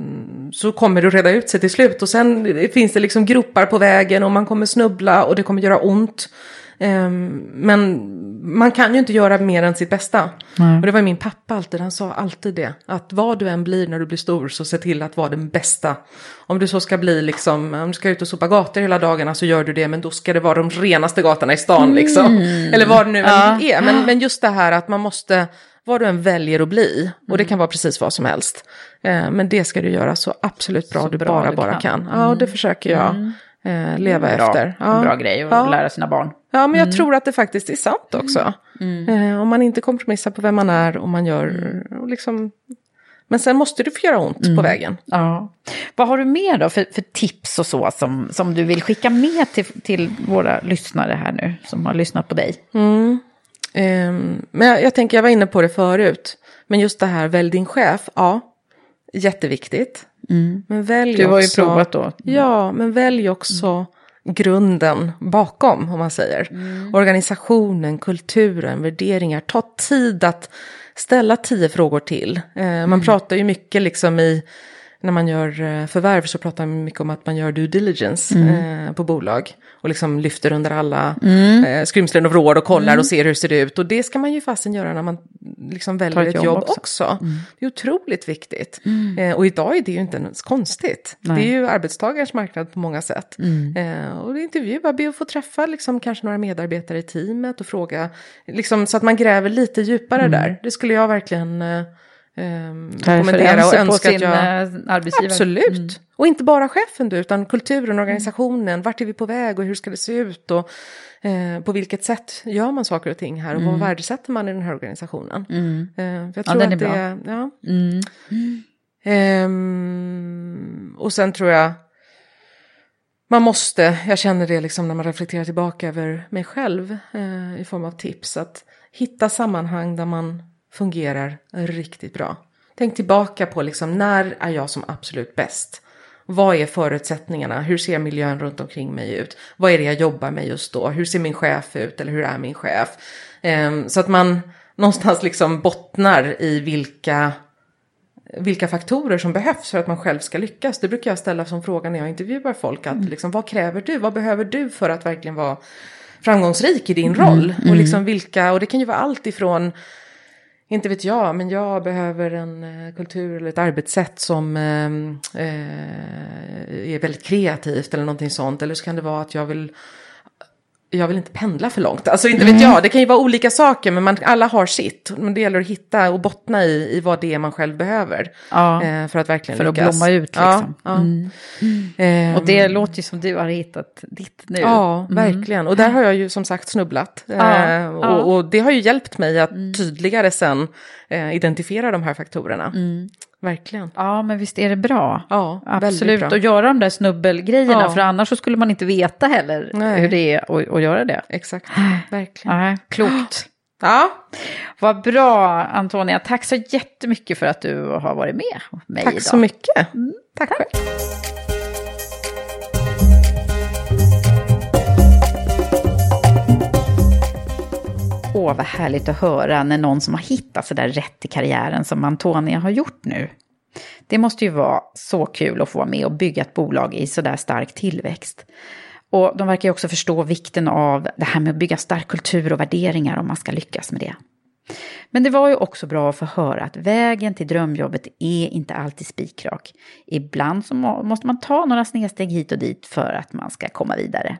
så kommer det att reda ut sig till slut och sen finns det liksom gropar på vägen och man kommer snubbla och det kommer göra ont. Eh, men man kan ju inte göra mer än sitt bästa. Och det var min pappa alltid, han sa alltid det. Att vad du än blir när du blir stor så se till att vara den bästa. Om du så ska bli liksom, om du ska ut och sopa gator hela dagarna så gör du det. Men då ska det vara de renaste gatorna i stan liksom. Eller vad det nu än är. Men, men just det här att man måste, vad du än väljer att bli. Och det kan vara precis vad som helst. Eh, men det ska du göra så absolut bra Så du bra bara, du bara kan. kan. Ja, och det försöker jag eh, leva Bra, efter. Ja. en bra grej att Ja. lära sina barn. Ja, men jag tror att det faktiskt är sant också. Eh, om man inte kompromissar på vem man är och man gör och liksom... Men sen måste det få göra ont på vägen. Ja. Vad har du mer då för, för tips och så som, som du vill skicka med till, till våra lyssnare här nu som har lyssnat på dig? Um, men jag, jag tänker, jag var inne på det förut. Men just det här, välj din chef, ja, jätteviktigt. Mm. Men välj du har också, ju provat då. Ja, men välj också mm. grunden bakom, om man säger. Mm. Organisationen, kulturen, värderingar. Ta tid att ställa tio frågor till. Eh, man mm. pratar ju mycket liksom i när man gör eh, förvärv så pratar man mycket om att man gör due diligence mm. eh, på bolag. Och liksom lyfter under alla mm. eh, skrymslen och vrår och kollar mm. och ser hur det ser ut. Och det ska man ju fasen göra när man liksom väljer ett, ett, jobb, också. också. Mm. Det är otroligt viktigt. Mm. Eh, och idag är det ju inte ens konstigt. Nej. Det är ju arbetstagarens marknad på många sätt. Mm. Eh, och intervjua, be att få träffa liksom, kanske några medarbetare i teamet och fråga. Liksom, så att man gräver lite djupare där. Det skulle jag verkligen eh, Um, kommentera och önska att jag... Eh, arbetsgivare. Absolut. Mm. Och inte bara chefen du, utan kulturen, organisationen, mm. vart är vi på väg och hur ska det se ut och eh, på vilket sätt gör man saker och ting här och mm. vad värdesätter man i den här organisationen. Mm. Uh, jag tror ja, den är att bra. Det, ja. Um, och sen tror jag man måste, jag känner det liksom när man reflekterar tillbaka över mig själv eh, i form av tips, att hitta sammanhang där man fungerar riktigt bra. Tänk tillbaka på liksom, när är jag som absolut bäst? Vad är förutsättningarna? Hur ser miljön runt omkring mig ut? Vad är det jag jobbar med just då? Hur ser min chef ut? Eller hur är min chef? Um, så att man någonstans liksom bottnar i vilka, vilka faktorer som behövs för att man själv ska lyckas. Det brukar jag ställa som fråga när jag intervjuar folk. Att mm. liksom, vad kräver du? Vad behöver du för att verkligen vara framgångsrik i din roll? Mm. Mm. Och, liksom vilka, och det kan ju vara allt ifrån inte vet jag, men jag behöver en eh, kultur eller ett arbetssätt som eh, eh, är väldigt kreativt eller någonting sånt. Eller så kan det vara att jag vill jag vill inte pendla för långt. Alltså inte mm. vet jag, det kan ju vara olika saker men man, alla har sitt. Men det gäller att hitta och bottna i, i vad det är man själv behöver. Ja. Eh, för att verkligen för lyckas. Att blomma ut liksom. Ja. Mm. Mm. och det låter ju som du har hittat ditt nu. Ja, mm. verkligen. Och där har jag ju som sagt snubblat. Eh, och, och, det har ju hjälpt mig att mm. tydligare sen eh, identifiera de här faktorerna. Verkligen. Ja, men visst är det bra. Ja, Absolut, bra. och göra de där snubbelgrejerna, ja. för annars så skulle man inte veta heller Nej. hur det är att, att göra det. Exakt, verkligen. Ja, klokt. Ja. Vad bra Antonia, tack så jättemycket för att du har varit med mig Tack idag. så mycket. Mm, tack, tack själv. Åh, vad härligt att höra när någon som har hittat så där rätt i karriären som Antonia har gjort nu. Det måste ju vara så kul att få vara med och bygga ett bolag i så där stark tillväxt. Och de verkar ju också förstå vikten av det här med att bygga stark kultur och värderingar om man ska lyckas med det. Men det var ju också bra att få höra att vägen till drömjobbet är inte alltid spikrak. Ibland så måste man ta några snedsteg hit och dit för att man ska komma vidare.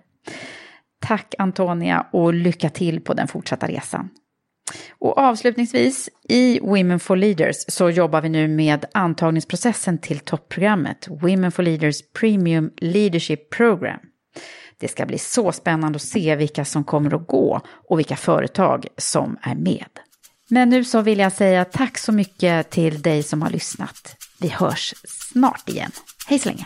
Tack Antonia och lycka till på den fortsatta resan. Och avslutningsvis, i Women for Leaders så jobbar vi nu med antagningsprocessen till toppprogrammet Women for Leaders Premium Leadership Program. Det ska bli så spännande att se vilka som kommer att gå och vilka företag som är med. Men nu så vill jag säga tack så mycket till dig som har lyssnat. Vi hörs snart igen. Hej så länge!